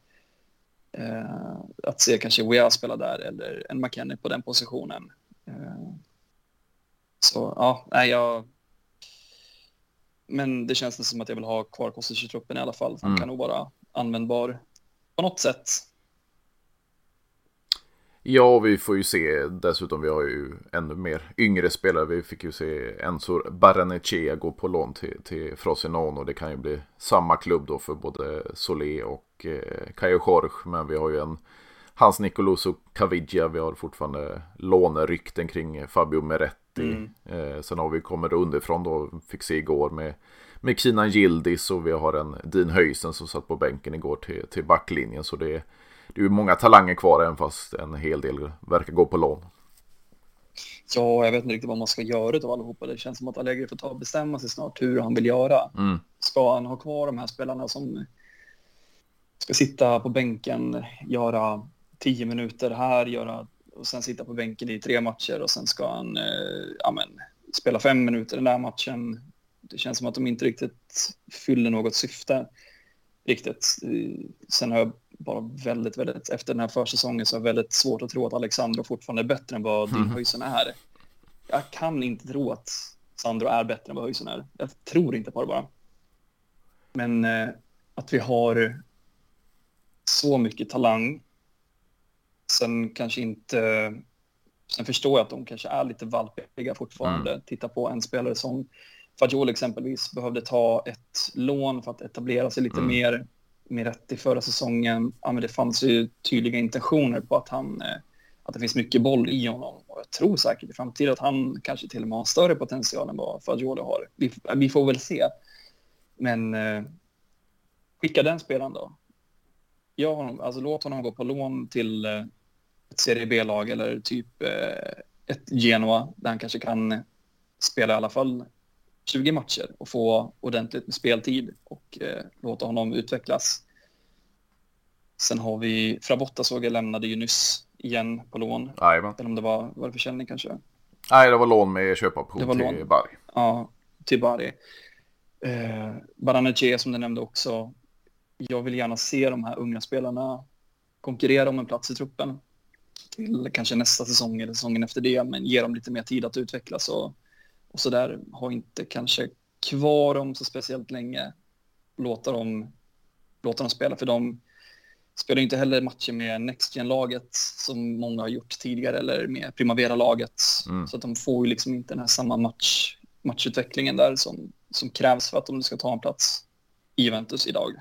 Eh, att se kanske Wea spela där eller en McKennie på den positionen. Eh, så ja, nej, jag... Men det känns som att jag vill ha kvar Kostic i truppen i alla fall. Han mm. kan nog vara användbar på något sätt. Ja, vi får ju se dessutom. Vi har ju ännu mer yngre spelare. Vi fick ju se Enzo Baranechea gå på lån till, till Frosinone. Och det kan ju bli samma klubb då för både Solé och eh, Jorge. Men vi har ju en Hans Nicoloso Caviglia. Vi har fortfarande lånerykten kring Fabio Meretti. Mm. Eh, sen har vi kommit underifrån då. Fick se igår med med Kinan Gildis och vi har en Dean Höysen som satt på bänken igår till, till backlinjen. Så det är, det är många talanger kvar även fast en hel del verkar gå på lån. Ja, jag vet inte riktigt vad man ska göra av allihopa. Det känns som att Allegri får ta och bestämma sig snart hur han vill göra. Mm. Ska han ha kvar de här spelarna som ska sitta på bänken, göra tio minuter här, göra och sen sitta på bänken i tre matcher och sen ska han eh, ja, men, spela fem minuter den där matchen. Det känns som att de inte riktigt fyller något syfte riktigt. Sen har jag bara väldigt, väldigt, efter den här försäsongen så är jag väldigt svårt att tro att Alexandro fortfarande är bättre än vad mm. Höjsen är. Jag kan inte tro att Sandro är bättre än vad Höjsen är. Jag tror inte på det bara. Men eh, att vi har så mycket talang. Sen kanske inte... Sen förstår jag att de kanske är lite valpiga fortfarande. Mm. Titta på en spelare som Fagiol exempelvis behövde ta ett lån för att etablera sig lite mm. mer Miretti förra säsongen. Ja, men det fanns ju tydliga intentioner på att han eh, att det finns mycket boll i honom. Och jag tror säkert i framtiden att han kanske till och med har större potential än vad Fagioli har. Vi, vi, får väl se. Men eh, skicka den spelaren då. Jag honom, alltså låt honom gå på lån till eh, ett Serie B-lag eller typ eh, ett Genoa där han kanske kan eh, spela i alla fall 20 matcher och få ordentligt med speltid och eh, låta honom utvecklas. Sen har vi Frabotta såg jag lämnade ju nyss igen på lån. Jajamän. Eller om det var, var det försäljning kanske? Nej, det var lån med köpoption till lån. Bari. Ja, till Bari. Eh, Baranache som du nämnde också. Jag vill gärna se de här unga spelarna konkurrera om en plats i truppen till kanske nästa säsong eller säsongen efter det, men ge dem lite mer tid att utvecklas och och så där har inte kanske kvar dem så speciellt länge. Låta dem, låta dem spela för de spelar inte heller matcher med Next laget som många har gjort tidigare eller med Primavera-laget. Mm. Så att de får ju liksom inte den här samma match, matchutvecklingen där som, som krävs för att de ska ta en plats i Juventus idag.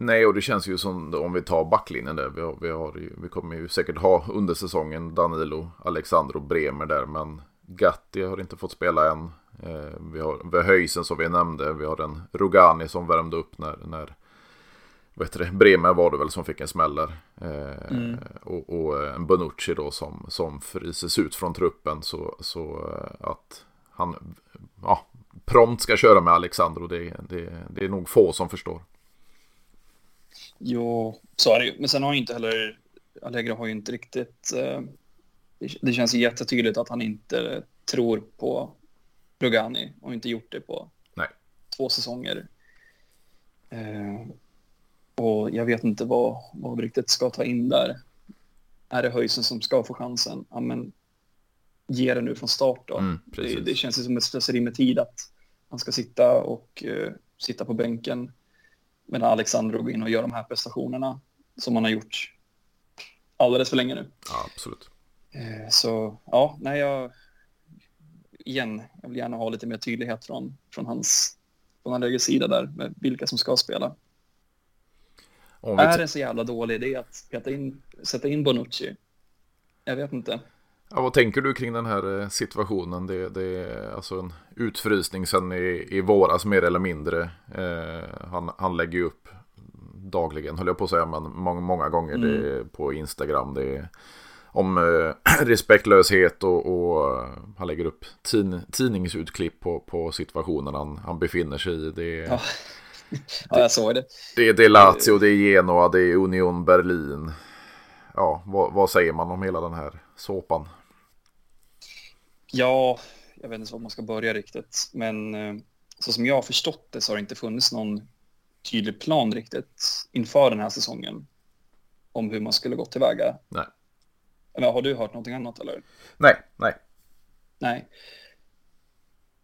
Nej, och det känns ju som om vi tar backlinjen där. Vi, har, vi, har, vi kommer ju säkert ha under säsongen Danilo, Alexandro, Bremer där. Men Gatti har inte fått spela än. Eh, vi har, vi har Höjsen som vi nämnde. Vi har en Rugani som värmde upp när, när vet det, Bremer var det väl som fick en smäll där. Eh, mm. och, och, en Bonucci då som, som fryses ut från truppen. Så, så eh, att han ja, prompt ska köra med Alexandro, det, det, det är nog få som förstår. Jo, så är det ju. Men sen har ju inte heller, Allegro har ju inte riktigt, eh, det känns jättetydligt att han inte tror på Rugani och inte gjort det på Nej. två säsonger. Eh, och jag vet inte vad, vad riktigt ska ta in där. Är det Höjsen som ska få chansen? Ja, men ge det nu från start då. Mm, det, det, känns som ett slöseri med tid att han ska sitta och uh, sitta på bänken Medan Alexander går in och gör de här prestationerna som han har gjort alldeles för länge nu. Ja, absolut. Eh, så ja, nej, jag igen, jag vill gärna ha lite mer tydlighet från, från hans från Allegris sida där med vilka som ska spela. Är det en så jävla dålig idé att peta in, sätta in Bonucci? Jag vet inte. Ja, vad tänker du kring den här eh, situationen? Det, det är alltså en utfrysning sen i, i våras mer eller mindre. Eh, han, han lägger ju upp dagligen, höll jag på att säga, men många, många gånger mm. det på Instagram. Det är om eh, *clears throat* respektlöshet och, och, han lägger upp tin, tidningsutklipp på, på situationen han, han befinner sig i. Det, ja. *laughs* ja, jag såg det. Det, det är Lazio, det är Genoa, det är Union Berlin. Ja, vad, vad säger man om hela den här såpan? Ja, jag vet inte var man ska börja riktigt, men eh, så som jag har förstått det så har det inte funnits någon tydlig plan riktigt inför den här säsongen om hur man skulle gå tillväga. Nej. Eller har du hört någonting annat eller? Nej, nej. Nej.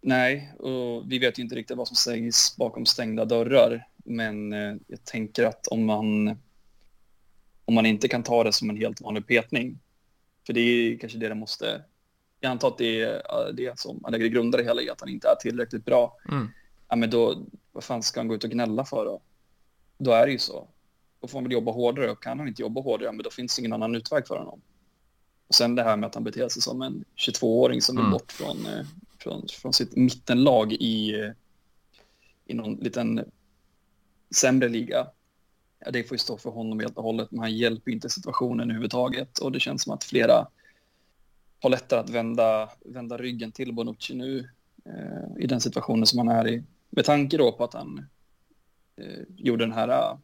Nej, och vi vet ju inte riktigt vad som sägs bakom stängda dörrar. Men eh, jag tänker att om man, om man inte kan ta det som en helt vanlig petning, för det är kanske det det måste... Jag antar att det är det som man lägger grunder i hela i, att han inte är tillräckligt bra. Mm. Ja, men då, vad fan ska han gå ut och gnälla för då? Då är det ju så. Då får han väl jobba hårdare och kan han inte jobba hårdare, men då finns det ingen annan utväg för honom. Och sen det här med att han beter sig som en 22-åring som vill Mm. bort från, eh, från, från sitt mittenlag i, eh, i någon liten sämre liga. Ja, det får ju stå för honom helt och hållet, men han hjälper inte situationen överhuvudtaget. Och det känns som att flera har lättare att vända, vända ryggen till Bonucci nu eh, i den situationen som han är i. Med tanke då på att han eh, gjorde den här eh,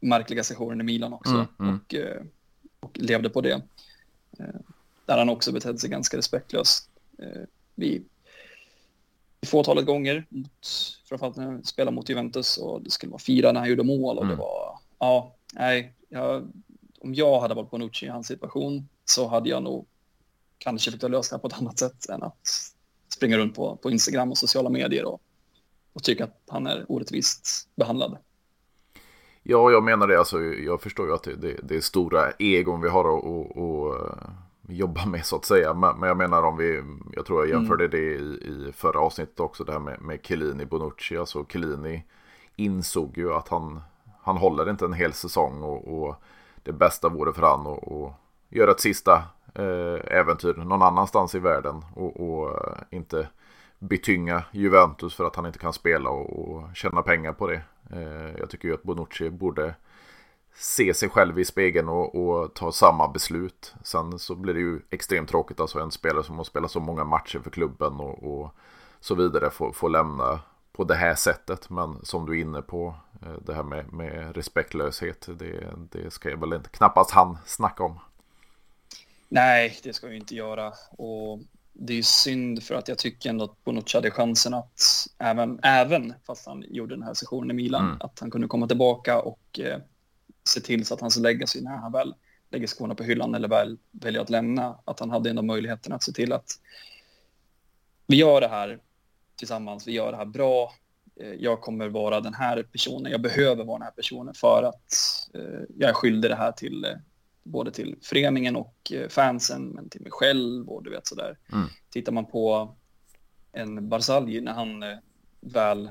märkliga sessionen i Milan också Mm, mm. Och, eh, och levde på det. Eh, där han också betedde sig ganska respektlöst. Eh, vi fåtalet gånger, mot, framförallt när han spelade mot Juventus och det skulle vara fyra när han gjorde mål och Mm. det var, ja, nej, jag, om jag hade varit Bonucci i hans situation så hade jag nog kanske försökt lösa det på ett annat sätt än att springa runt på, på Instagram och sociala medier och, och tycka att han är orättvist behandlad. Ja, jag menar det. Alltså, jag förstår ju att det, det, det är stora egon vi har att, jobba med så att säga. Men, men jag menar om vi, jag tror jag jämförde det i, i förra avsnittet också, det här med, med Chiellini Bonucci. Alltså Chiellini insåg ju att han, han håller inte en hel säsong och, och det bästa vore för han att att göra ett sista eh, äventyr någon annanstans i världen och, och eh, inte betynga Juventus för att han inte kan spela och, och tjäna pengar på det. Eh, jag tycker ju att Bonucci borde se sig själv i spegeln och, och ta samma beslut. Sen så blir det ju extremt tråkigt, alltså en spelare som har spelat så många matcher för klubben och, och så vidare får, får lämna på det här sättet. Men som du är inne på, eh, det här med, med respektlöshet, det, det ska jag väl inte, knappast han snacka om. Nej, det ska vi inte göra. Och det är ju synd för att jag tycker ändå att Bonucci hade chansen att även, även fast han gjorde den här sessionen i Milan, Mm. att han kunde komma tillbaka och eh, se till så att hans legacy när han väl lägger skorna på hyllan eller väl väljer att lämna, att han hade ändå möjligheten att se till att vi gör det här tillsammans, vi gör det här bra. Eh, Jag kommer vara den här personen, jag behöver vara den här personen för att eh, jag är skyldig det här till eh, både till föreningen och fansen, men till mig själv och du vet sådär. Mm. Tittar man på en Barzagli när han väl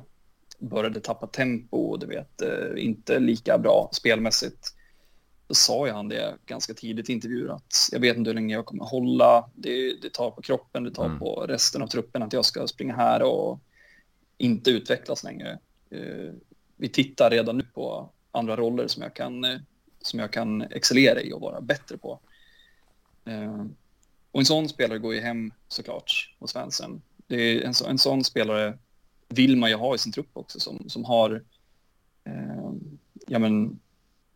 började tappa tempo och du vet, eh, inte lika bra spelmässigt, då sa ju han det ganska tidigt i intervjuer att jag vet inte hur länge jag kommer hålla, det, det tar på kroppen, det tar Mm. på resten av truppen att jag ska springa här och inte utvecklas längre. Eh, vi tittar redan nu på andra roller som jag kan eh, som jag kan excellera i och vara bättre på. Och en sån spelare går ju hem såklart hos fansen. Det är en, så, en sån spelare vill man ju ha i sin trupp också som, som har eh, ja, men,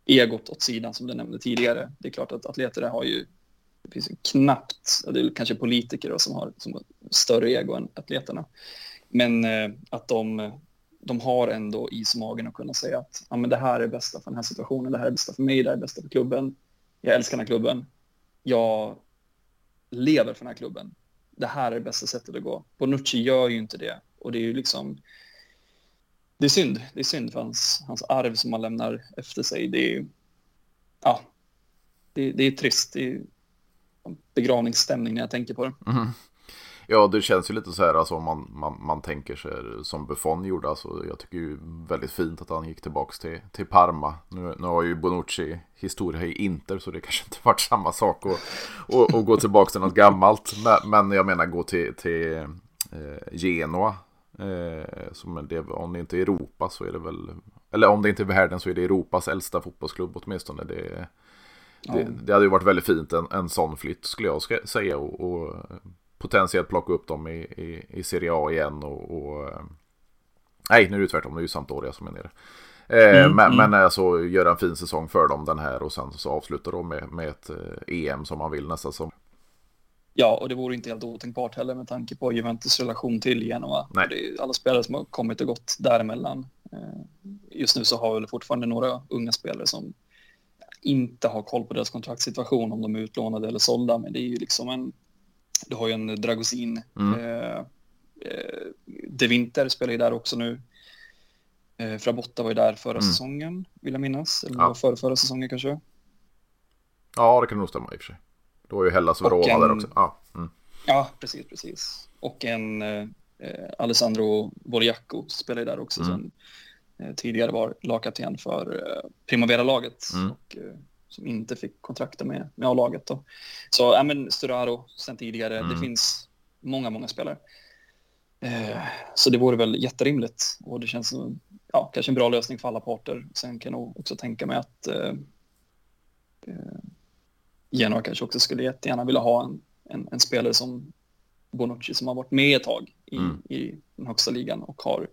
egot åt sidan som du nämnde tidigare. Det är klart att atleter har ju det finns ju knappt, det är kanske politiker då, som har som har större ego än atleterna. Men eh, att de, de har ändå is i magen att kunna säga att ja, men det här är det bästa för den här situationen, det här är bästa för mig, det här är bästa för klubben. Jag älskar den här klubben. Jag lever för den här klubben. Det här är det bästa sättet att gå. Bonucci gör ju inte det och det är ju liksom det är synd. Det är synd för hans, hans arv som han lämnar efter sig. Det är ja, det, det är trist. Det är begravningsstämning när jag tänker på det. Mm. Ja, det känns ju lite så här alltså, om man, man, man tänker sig som Buffon gjorde. Alltså, jag tycker ju väldigt fint att han gick tillbaka till, till Parma. Nu, nu har ju Bonucci historia i Inter så det kanske inte *laughs* varit samma sak att, och, och gå tillbaka till något gammalt. Men, men jag menar gå till, till eh, Genoa. Eh, som det, om det inte är Europa så är det väl, eller om det inte är världen så är det Europas äldsta fotbollsklubb åtminstone. Det, det, det hade ju varit väldigt fint en, en sån flytt skulle jag säga. Och, och potentiellt plocka upp dem i, i, i Serie A igen. Och, och, eh, nej, nu är det tvärtom. Det är ju Sampdoria som är nere. Eh, Mm, men, mm. men alltså göra en fin säsong för dem den här och sen så avslutar de med, med ett eh, EM som man vill nästa säsong. Ja, och det vore inte helt otänkbart heller med tanke på Juventus relation till Genoa. Alla spelare som har kommit och gått däremellan. Just nu så har vi fortfarande några unga spelare som inte har koll på deras kontraktssituation om de är utlånade eller sålda, men det är ju liksom en du har ju en Dragosin. Mm. Eh, eh, De Winter spelar ju där också nu. Eh, Frabotta var ju där förra mm. säsongen, vill jag minnas. Eller ja. förra, förra säsongen kanske. Ja, det kan nog stämma i och för sig. Då var ju Hellas Verona där också. Ja, mm. ja, precis, precis. Och en eh, Alessandro Borjacco spelar ju där också. Mm. Som eh, tidigare var lagkapten för eh, Primavera-laget. Mm. Och, eh, som inte fick kontrakta med, med A-laget. Då. Så ja, men Sturaro sen tidigare, mm. det finns många, många spelare. Eh, så det vore väl jätterimligt och det känns som ja, kanske en bra lösning för alla parter. Sen kan jag nog också tänka mig att eh, eh, Genoa kanske också skulle jättegärna vilja ha en, en, en, spelare som Bonucci som har varit med ett tag i, mm. i den högsta ligan och har,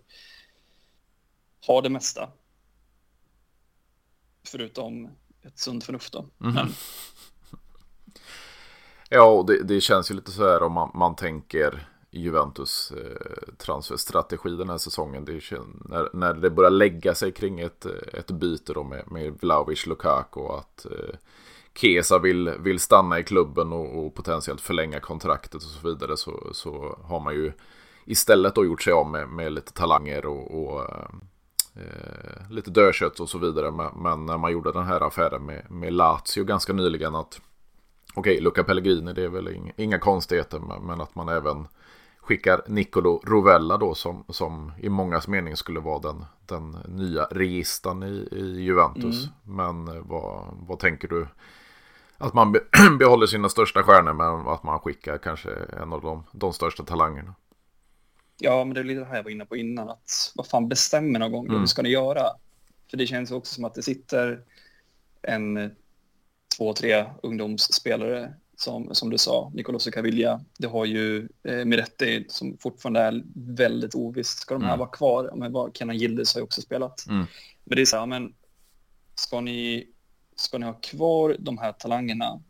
har det mesta. Förutom ett sunt förnuft då. Mm. Men... *laughs* Ja, det, det, känns ju lite så här om man, man tänker Juventus eh, transferstrategi den här säsongen. Det när, när det börjar lägga sig kring ett, eh, ett byte då med, med Vlaovic Lukaku och att eh, Kesa vill, vill stanna i klubben och, och, potentiellt förlänga kontraktet och så vidare så, så har man ju istället då gjort sig av med, med lite talanger och, och eh, eh lite dödkött och så vidare. Men, men, när man gjorde den här affären med, med Lazio ganska nyligen att okej, okay, Luca Pellegrini det är väl inga, inga konstigheter men, men, att man även skickar Nicolo Rovella då som, som i mångas mening skulle vara den, den nya registern i, i Juventus. Mm. Men eh, vad, vad tänker du? Att man be *clears throat* behåller sina största stjärnor men att man skickar kanske en av de, de största talangerna. Ja, men det är lite det här jag var inne på innan. Att vad fan bestämmer någon gång mm. vad ska ni göra? För det känns också som att det sitter en två, tre ungdomsspelare som, som du sa, Nicolas Caviglia. Det har ju eh, Miretti som fortfarande är väldigt ovisst. Ska de här mm. vara kvar? men vad, Kenan Gildes har ju också spelat. Mm. Men det är så här, men ska ni, ska ni ha kvar de här talangerna?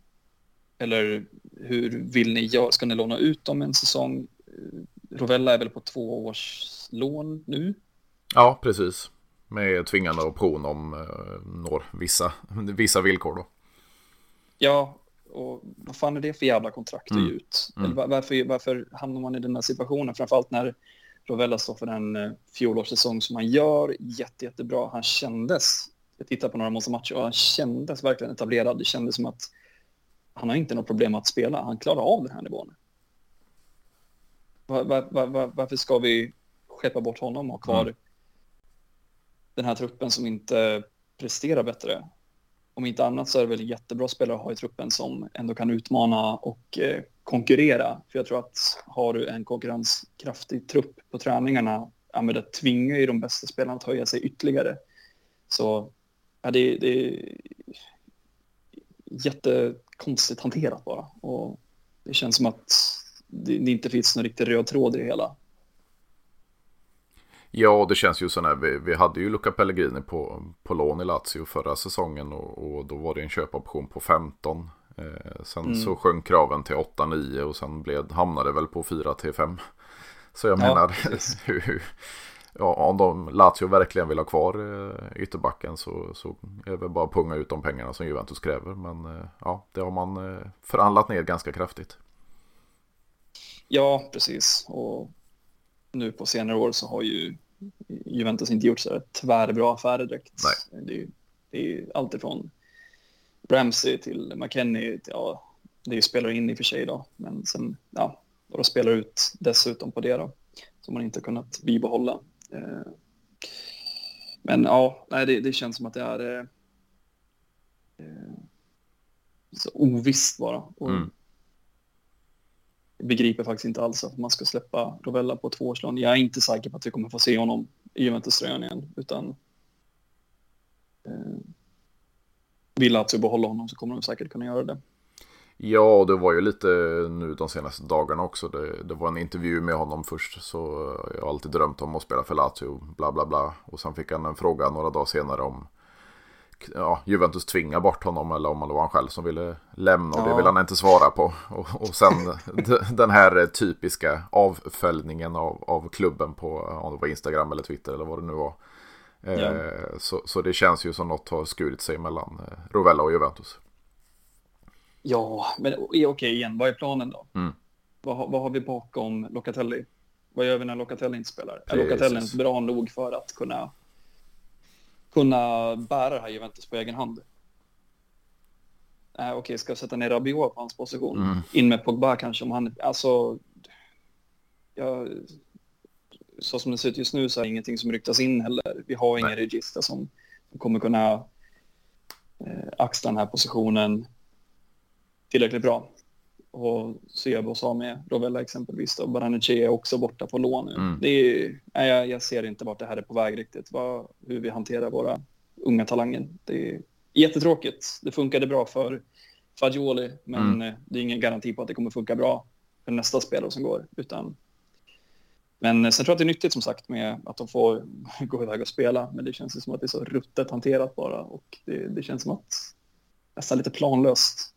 Eller hur vill ni göra? Ska ni låna ut dem en säsong? Rovella är väl på två års lån nu? Ja, precis. Med tvingande option om eh, når vissa, vissa villkor då. Ja, och vad fan är det för jävla kontrakt att mm. ge ut? Mm. Eller varför, varför hamnar man i den här situationen? Framförallt när Rovella står för den eh, fjolårssäsong som han gör jätte, jättebra. Han kändes, jag tittar på några matcher och han kändes verkligen etablerad. Det kändes som att han har inte något problem att spela. Han klarar av den här nivån. Var, var, var, varför ska vi skeppa bort honom och ha kvar mm. den här truppen som inte presterar bättre? Om inte annat så är det väl jättebra spelare att ha i truppen som ändå kan utmana och eh, konkurrera. För jag tror att har du en konkurrenskraftig trupp på träningarna, ja, men det tvingar ju de bästa spelarna att höja sig ytterligare. Så ja, det, det är jättekonstigt hanterat bara. Och det känns som att det, det inte finns någon riktig röd tråd i det hela. Ja, det känns ju så när vi, vi hade ju Luca Pellegrini på, på lån i Lazio förra säsongen och, och då var det en köpoption på 15. Eh, sen mm. så sjönk kraven till 8-9 och sen blev, hamnade väl på 4-5. Så jag ja, menar, *laughs* hur, ja, om de, Lazio verkligen vill ha kvar eh, ytterbacken så, så är det väl bara att punga ut de pengarna som Juventus kräver. Men eh, ja, det har man eh, förhandlat ner ganska kraftigt. Ja, precis. Och nu på senare år så har ju Juventus inte gjort så tvärbra affärer direkt. Nej. Det är ju det är allt ifrån Ramsey till McKennie. Till, ja, det är ju spelare in i och för sig då, men sen ja, några spelar ut dessutom på det då som man inte kunnat bibehålla. Eh, men ja, nej, det, det känns som att det är eh, eh så ovisst bara. Och mm begriper faktiskt inte alls att man ska släppa Rovella på tvåårslån. Jag är inte säker på att vi kommer få se honom i Juventus-tröjan igen, utan eh, vill Lazio behålla honom så kommer de säkert kunna göra det. Ja, det var ju lite nu de senaste dagarna också. Det, det, var en intervju med honom först. Så jag har alltid drömt om att spela för Lazio, bla bla bla. Och sen fick han en fråga några dagar senare om ja, Juventus tvinga bort honom eller om det var han själv som ville lämna och ja. det vill han inte svara på. Och, och sen den här typiska avföljningen av, av klubben på om det var Instagram eller Twitter eller vad det nu var. Ja. Så, så det känns ju som något har skurit sig mellan Rovella och Juventus. Ja, men okej igen, vad är planen då? Mm. Vad, vad har vi bakom Locatelli? Vad gör vi när Locatelli inte spelar? Är Locatelli bra nog för att kunna, kunna bära det här Juventus på egen hand? Äh, Okej, okay, ska jag sätta ner Rabiot på hans position? Mm. In med Pogba kanske om han... Alltså... Jag, så som det ser ut just nu så är det ingenting som ryktas in heller. Vi har ingen register som kommer kunna eh, axla den här positionen tillräckligt bra. Och Sebo sa med Rovella exempelvis och Baranici är också borta på lån nu. Mm. Det är, nej, jag, jag ser inte vart det här är på väg riktigt. Vad, hur vi hanterar våra unga talanger. Det är jättetråkigt. Det funkade bra för Fagioli, men Mm. eh, det är ingen garanti på att det kommer funka bra för nästa spelare som går. Utan... Men eh, sen tror jag att det är nyttigt som sagt med att de får *laughs* gå iväg och spela. Men det känns ju som att det är så ruttet hanterat bara och det, det känns som att nästan lite planlöst.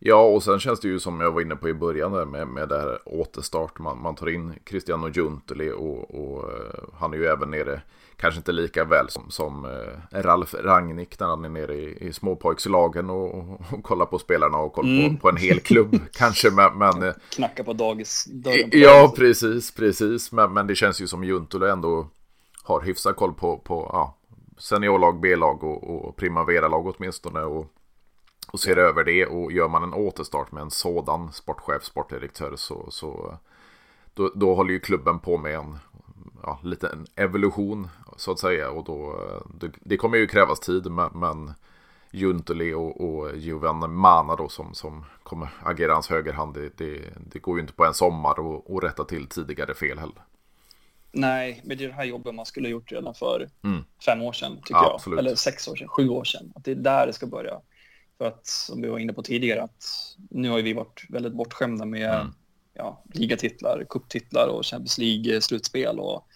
Ja, och sen känns det ju som jag var inne på i början där med, med det här återstart. Man, man tar in Cristiano Junteli och, och eh, han är ju även nere, kanske inte lika väl som, som eh, Ralf Rangnick när han är nere i, i småpojkslagen och, och, och kollar på spelarna och kollar Mm. på, på en hel klubb *laughs* kanske. Men, men eh, Knacka på dagis. Ja, precis, precis. Men, men det känns ju som Juntula ändå har hyfsat koll på, på ja, seniorlag, B-lag och, och Primavera-lag åtminstone. Och, och ser över det och gör man en återstart med en sådan sportchef, sportdirektör så, så då, då håller ju klubben på med en ja, liten evolution så att säga. Och då, det, det kommer ju krävas tid men, men Junteli och, och Juven Mana då som, som kommer agera hans högerhand. Det, det, det går ju inte på en sommar och, och rätta till tidigare fel heller. Nej, men det är det här jobbet man skulle ha gjort redan för Mm. fem år sedan, tycker Ja, jag. absolut. Eller sex år sedan, sju år sedan. Att det är där det ska börja. För att, som vi var inne på tidigare, att nu har vi varit väldigt bortskämda med Mm. ja, ligatitlar, kupptitlar och Champions League-slutspel och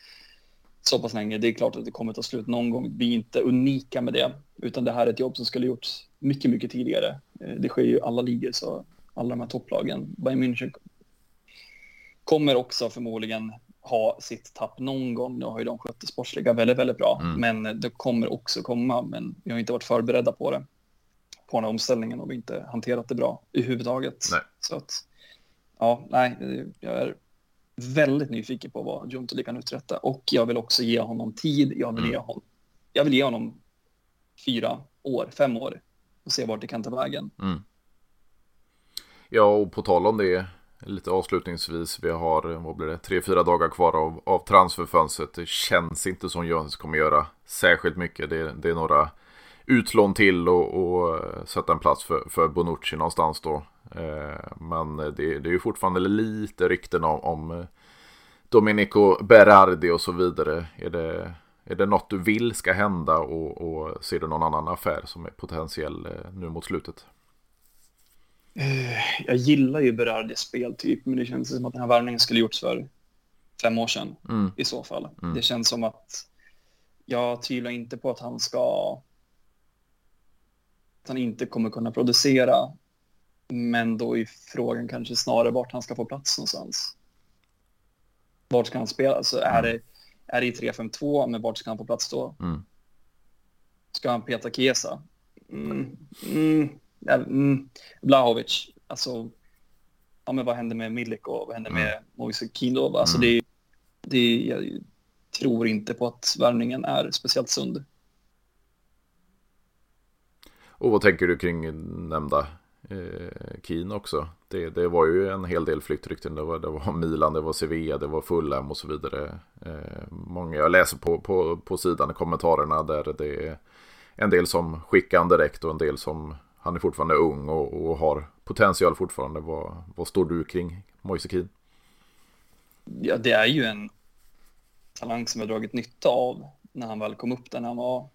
så pass länge. Det är klart att det kommer ta slut någon gång. Vi är inte unika med det, utan det här är ett jobb som skulle gjorts mycket, mycket tidigare. Eh, Det sker ju i alla ligor, så alla de här topplagen. Bayern München kommer också förmodligen ha sitt tapp någon gång. Nu har ju de skött det sportsliga väldigt, väldigt bra, Mm. men det kommer också komma. Men vi har inte varit förberedda på det, på den här omställningen och inte hanterat det bra överhuvudtaget. Nej. Så att, ja, nej, jag är väldigt nyfiken på vad Juntoli kan uträtta och jag vill också ge honom tid. Jag vill, Mm. ge, honom, jag vill ge honom fyra år, fem år och se vart det kan ta vägen. Mm. Ja, och på tal om det, lite avslutningsvis, vi har, vad blir det, tre, fyra dagar kvar av, av transferfönstret. Det känns inte som Jöns kommer göra särskilt mycket. Det, det är några utlån till och, och eh, sätta en plats för, för Bonucci någonstans då. Eh, men det, det är ju fortfarande lite rykten om, om eh, Domenico Berardi och så vidare. Är det, är det något du vill ska hända och, och ser du någon annan affär som är potentiell nu mot slutet? Jag gillar ju Berardis speltyp, men det känns som att den här värvningen skulle gjorts för fem år sedan Mm. i så fall. Mm. Det känns som att jag tvivlar inte på att han ska han inte kommer kunna producera. Men då är frågan kanske snarare vart han ska få plats någonstans. Vart ska han spela? Alltså är, det, är det i 3-5-2, men vart ska han få plats då? Mm. Ska han peta Chiesa? Mm. Mm. Ja, mm. Blahovic, alltså, ja, men vad händer med Milik och vad händer med Moise Kindov? Alltså, Mm. det, det, jag tror inte på att värvningen är speciellt sund. Och vad tänker du kring nämnda eh, Keen också? Det, det var ju en hel del flyktrykten. Det var, det var Milan, det var Sevilla, det var Fulham och så vidare. Eh, många jag läser på, på, på sidan i kommentarerna där det är en del som skickar han direkt och en del som han är fortfarande ung och, och har potential fortfarande. Vad, vad står du kring Moise Kean? Ja, det är ju en talang som jag dragit nytta av när han väl kom upp där när han var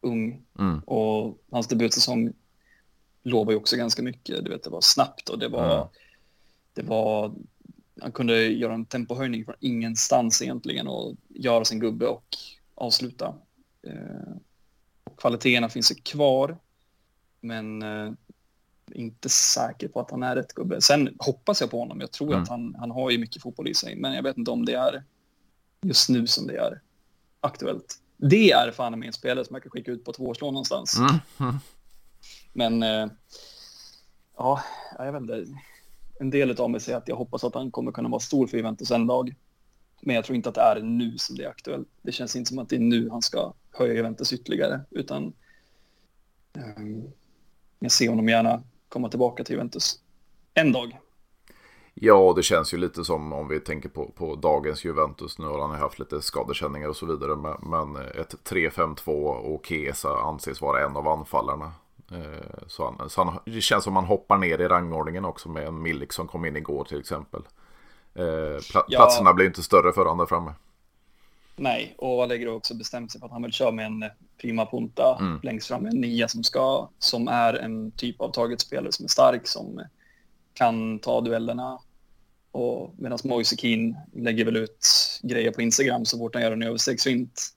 ung. Mm. Och hans debutsäsong lovar ju också ganska mycket. Du vet, det var snabbt och det var, Mm. det var... Han kunde göra en tempohöjning från ingenstans egentligen och göra sin gubbe och avsluta. Eh, och kvaliteterna finns ju kvar, men eh, inte säker på att han är rätt gubbe. Sen hoppas jag på honom. Jag tror Mm. att han, han har ju mycket fotboll i sig, men jag vet inte om det är just nu som det är. aktuellt. Det är fan en spelare som jag kan skicka ut på tvåårslån någonstans. Mm. Mm. Men eh, ja, jag vet inte. En del av mig säger att jag hoppas att han kommer kunna vara stor för Juventus en dag. Men jag tror inte att det är nu som det är aktuellt. Det känns inte som att det är nu han ska höja Juventus ytterligare, utan um, jag ser honom gärna komma tillbaka till Juventus en dag. Ja, det känns ju lite som om vi tänker på, på dagens Juventus. Nu har han haft lite skadekänningar och så vidare. Men, men ett 3-5-2 och Kesa anses vara en av anfallarna. Eh, så, han, så han, det känns som man hoppar ner i rangordningen också med en Milik som kom in igår till exempel. Eh, pla ja. Platserna blir inte större för honom där framme. Nej, och Allegro också bestämt sig för att han vill köra med en prima punta mm. längst fram, en nia som, ska, som är en typ av targetspelare som är stark, som kan ta duellerna. Och medan Moise Keane lägger väl ut grejer på Instagram så fort han gör en överstegsfint.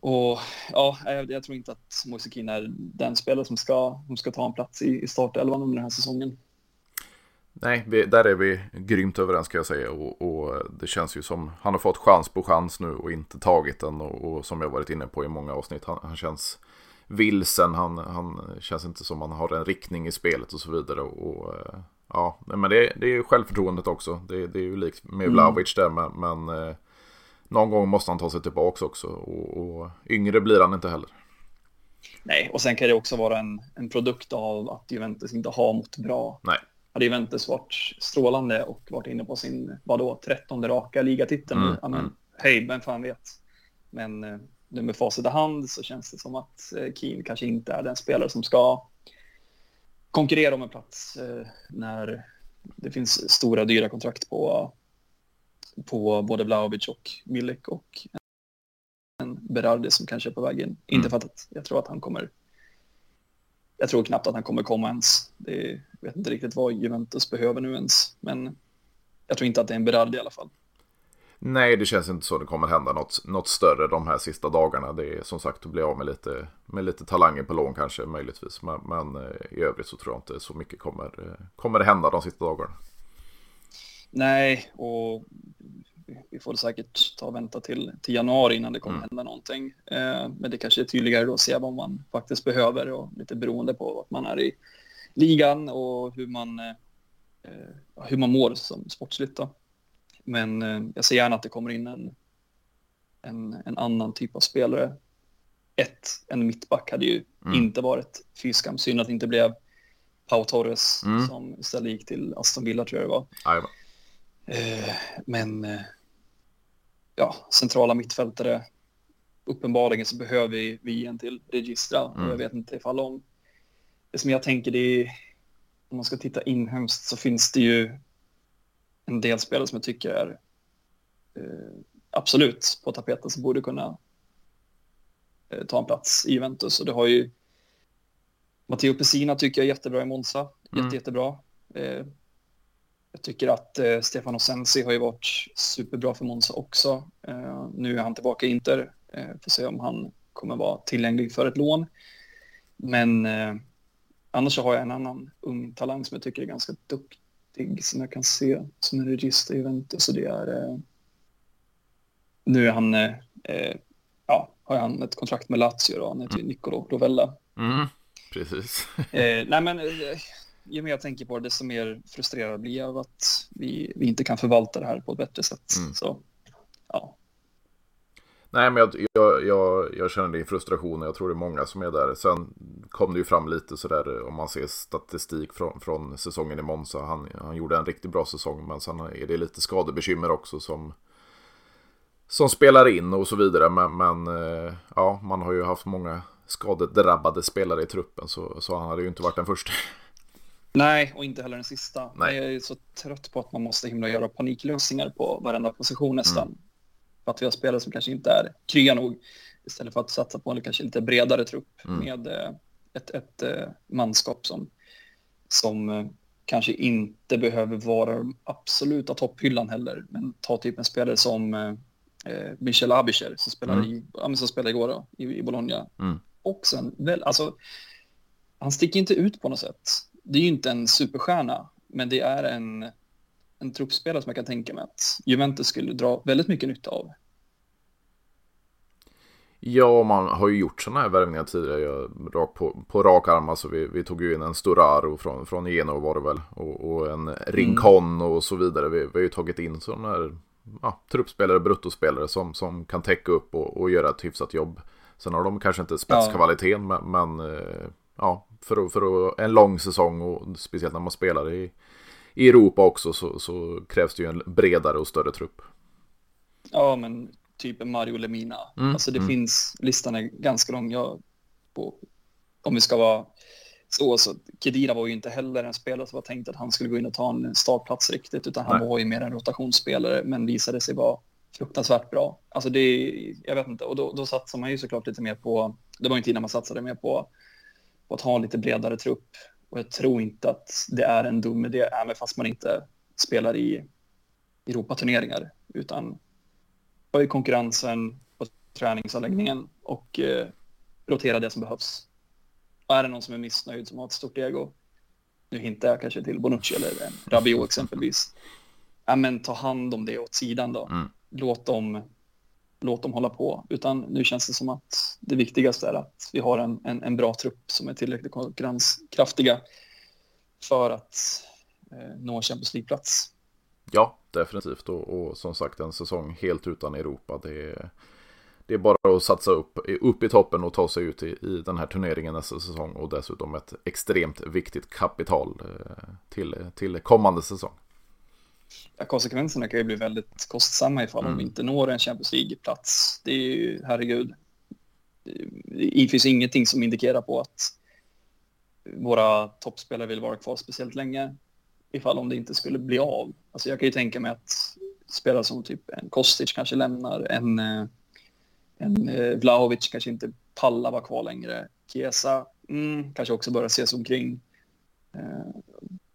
Och ja, jag, jag, tror inte att Moise Keane är den spelare som ska, som ska ta en plats i, i startelvan under den här säsongen. Nej, vi, där är vi grymt överens ska jag säga. Och, och, det känns ju som han har fått chans på chans nu och inte tagit den. Och, och som jag varit inne på i många avsnitt, han, han känns vilsen. Han, han känns inte som han har en riktning i spelet och så vidare. Och, och ja, men det, det är ju självförtroendet också. Det, det är ju likt med mm. Vlahovic där, men, men eh, någon gång måste han ta sig tillbaka också. Och, och yngre blir han inte heller. Nej, och sen kan det också vara en, en produkt av att Juventus inte har mått bra. Nej hade Juventus varit strålande och varit inne på sin, vadå, trettonde raka ligatitel. Mm, ja, men, mm. Hej, vem fan vet. Men eh, nu med facit i hand så känns det som att eh, Keen kanske inte är den spelare som ska konkurrera om en plats eh, när det finns stora dyra kontrakt på, på både Vlahovic och Milik och en Berardi som kanske är på vägen. Mm. Inte för att jag tror att han kommer jag tror knappt att han kommer komma ens. Det, jag vet inte riktigt vad Juventus behöver nu ens, men jag tror inte att det är en Berardi i alla fall. Nej, det känns inte så det kommer hända något, något större de här sista dagarna. Det är som sagt att bli av med lite, med lite talanger på lån kanske möjligtvis. Men, men eh, i övrigt så tror jag inte så mycket kommer, eh, kommer det hända de sista dagarna. Nej, och vi får säkert ta och vänta till, till januari innan det kommer mm. hända någonting. Eh, men det kanske är tydligare då att se vad man faktiskt behöver och lite beroende på vad man är i ligan och hur man, eh hur man mår som sportsligt. Då. Men eh, jag ser gärna att det kommer in en, en, en annan typ av spelare. Ett, en mittback hade ju mm. inte varit fyskam. Synd att det inte blev Pau Torres mm. som istället gick till Aston Villa tror jag det var. Ajma. Eh, men eh, ja, centrala mittfältare. Uppenbarligen så behöver vi, vi en till registra mm. och jag vet inte ifall om det som jag tänker det är om man ska titta inhemskt så finns det ju en del spelare som jag tycker är eh, absolut på tapeten som borde kunna eh, ta en plats i Juventus och det har ju Matteo Pessina tycker jag är jättebra i Monza, jätte, mm. jättebra. Eh, jag tycker att eh, Stefano Sensi har ju varit superbra för Monza också. Eh, nu är han tillbaka i Inter. Eh, får se om han kommer vara tillgänglig för ett lån. Men eh, annars så har jag en annan ung talang som jag tycker är ganska duktig som jag kan se som en register i Juventus. Så det är... Eh, nu är han... Eh, eh, ja, har han ett kontrakt med Lazio då. Han heter mm. Nicolo Rovella. Mm, precis. *laughs* nej men ju mer jag tänker på det, desto mer frustrerad blir jag av att vi, vi inte kan förvalta det här på ett bättre sätt. Mm. Så, ja. Nej, men jag, jag, jag, jag känner din frustration och jag tror det är många som är där. Sen kom det ju fram lite sådär om man ser statistik från, från säsongen i Monza. Han, han gjorde en riktigt bra säsong, men sen är det lite skadebekymmer också som, som spelar in och så vidare. Men, men eh, ja, man har ju haft många skadedrabbade spelare i truppen, så, så han hade ju inte varit den första. Nej, och inte heller den sista. Nej. Jag är så trött på att man måste himla göra paniklösningar på varenda position nästan. Mm. För att vi har spelare som kanske inte är krya nog. Istället för att satsa på en kanske lite bredare trupp mm. med eh, ett, ett, eh, manskap som, som eh, kanske inte behöver vara den absoluta topphyllan heller. Men ta typ en spelare som eh, Michel Abischer som spelade, mm. i, ja, som spelade igår då, i, i Bologna. Mm. Och sen, väl, alltså, han sticker inte ut på något sätt det är ju inte en superstjärna, men det är en, en truppspelare som jag kan tänka mig att Juventus skulle dra väldigt mycket nytta av. Ja, man har ju gjort sådana här värvningar tidigare. Jag, rak på, på rak arm, alltså vi, vi tog ju in en Storaro från, från Genoa var det väl. Och, och en Rincon mm. och så vidare. Vi, vi har ju tagit in sådana här ja, truppspelare, bruttospelare som, som kan täcka upp och, och göra ett hyfsat jobb. Sen har de kanske inte spetskvaliteten, ja. men, men eh, ja, för, för en lång säsong och speciellt när man spelar i, i Europa också så, så krävs det ju en bredare och större trupp. Ja, men typ Mario Lemina. Mm, alltså det mm. finns, listan är ganska lång. Jag, på, om vi ska vara så, så Kedira var ju inte heller en spelare som var tänkt att han skulle gå in och ta en startplats riktigt, utan han Nej. var ju mer en rotationsspelare, men visade sig vara fruktansvärt bra. Alltså det, jag vet inte, och då, då satsar man ju såklart lite mer på, det var ju en tid när man satsade mer på, på att ha en lite bredare trupp. Och jag tror inte att det är en dum idé, även fast man inte spelar i Europaturneringar, utan höj konkurrensen på träningsanläggningen och eh, rotera det som behövs. Och är det någon som är missnöjd som har ett stort ego, nu hintar jag kanske till Bonucci eller Rabiot exempelvis, ja, men ta hand om det åt sidan då. Mm. Låt, dem, låt dem hålla på. Utan nu känns det som att det viktigaste är att vi har en, en, en bra trupp som är tillräckligt konkurrenskraftiga för att eh, nå Champions League-plats. Ja, definitivt. Och, och, som sagt en säsong helt utan Europa. Det är, det är bara att satsa upp, upp i toppen och ta sig ut i, i den här turneringen nästa säsong. Och dessutom ett extremt viktigt kapital eh, till, till kommande säsong. Ja, konsekvenserna kan ju bli väldigt kostsamma ifall mm. de inte når en Champions League-plats. Det är ju, herregud, det finns ingenting som indikerar på att våra toppspelare vill vara kvar speciellt länge ifall om det inte skulle bli av. Alltså jag kan ju tänka mig att spelare som typ en Kostic kanske lämnar, en, eh, en eh, Vlahovic kanske inte pallar vara kvar längre. Chiesa mm, kanske också börjar ses omkring. Eh,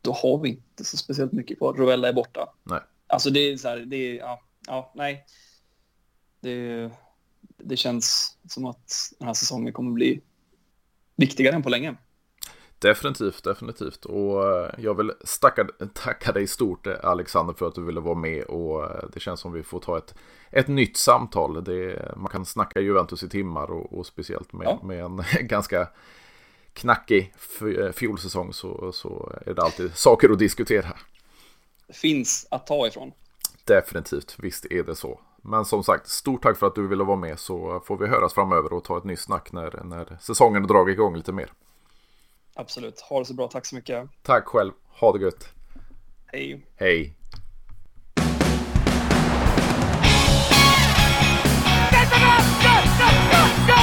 då har vi inte så speciellt mycket kvar. Rovella är borta. Nej. Alltså det är så här, det är, ja, ja nej. Det, det känns som att den här säsongen kommer bli viktigare än på länge. Definitivt, definitivt. Och eh, jag vill stacka, tacka dig stort Alexander för att du ville vara med och eh, det känns som vi får ta ett, ett nytt samtal. Det, man kan snacka Juventus i timmar och, och speciellt med, ja. med en *laughs* ganska knackig eh, fjolsäsong så, så är det alltid saker att diskutera. Finns att ta ifrån. Definitivt, visst är det så. Men som sagt, stort tack för att du ville vara med så får vi höras framöver och ta ett nytt snack när, när säsongen dragit igång lite mer. Absolut. Ha det så bra. Tack så mycket. Tack själv. Ha det gött. Hej. Hej. Go, go, go, go, go!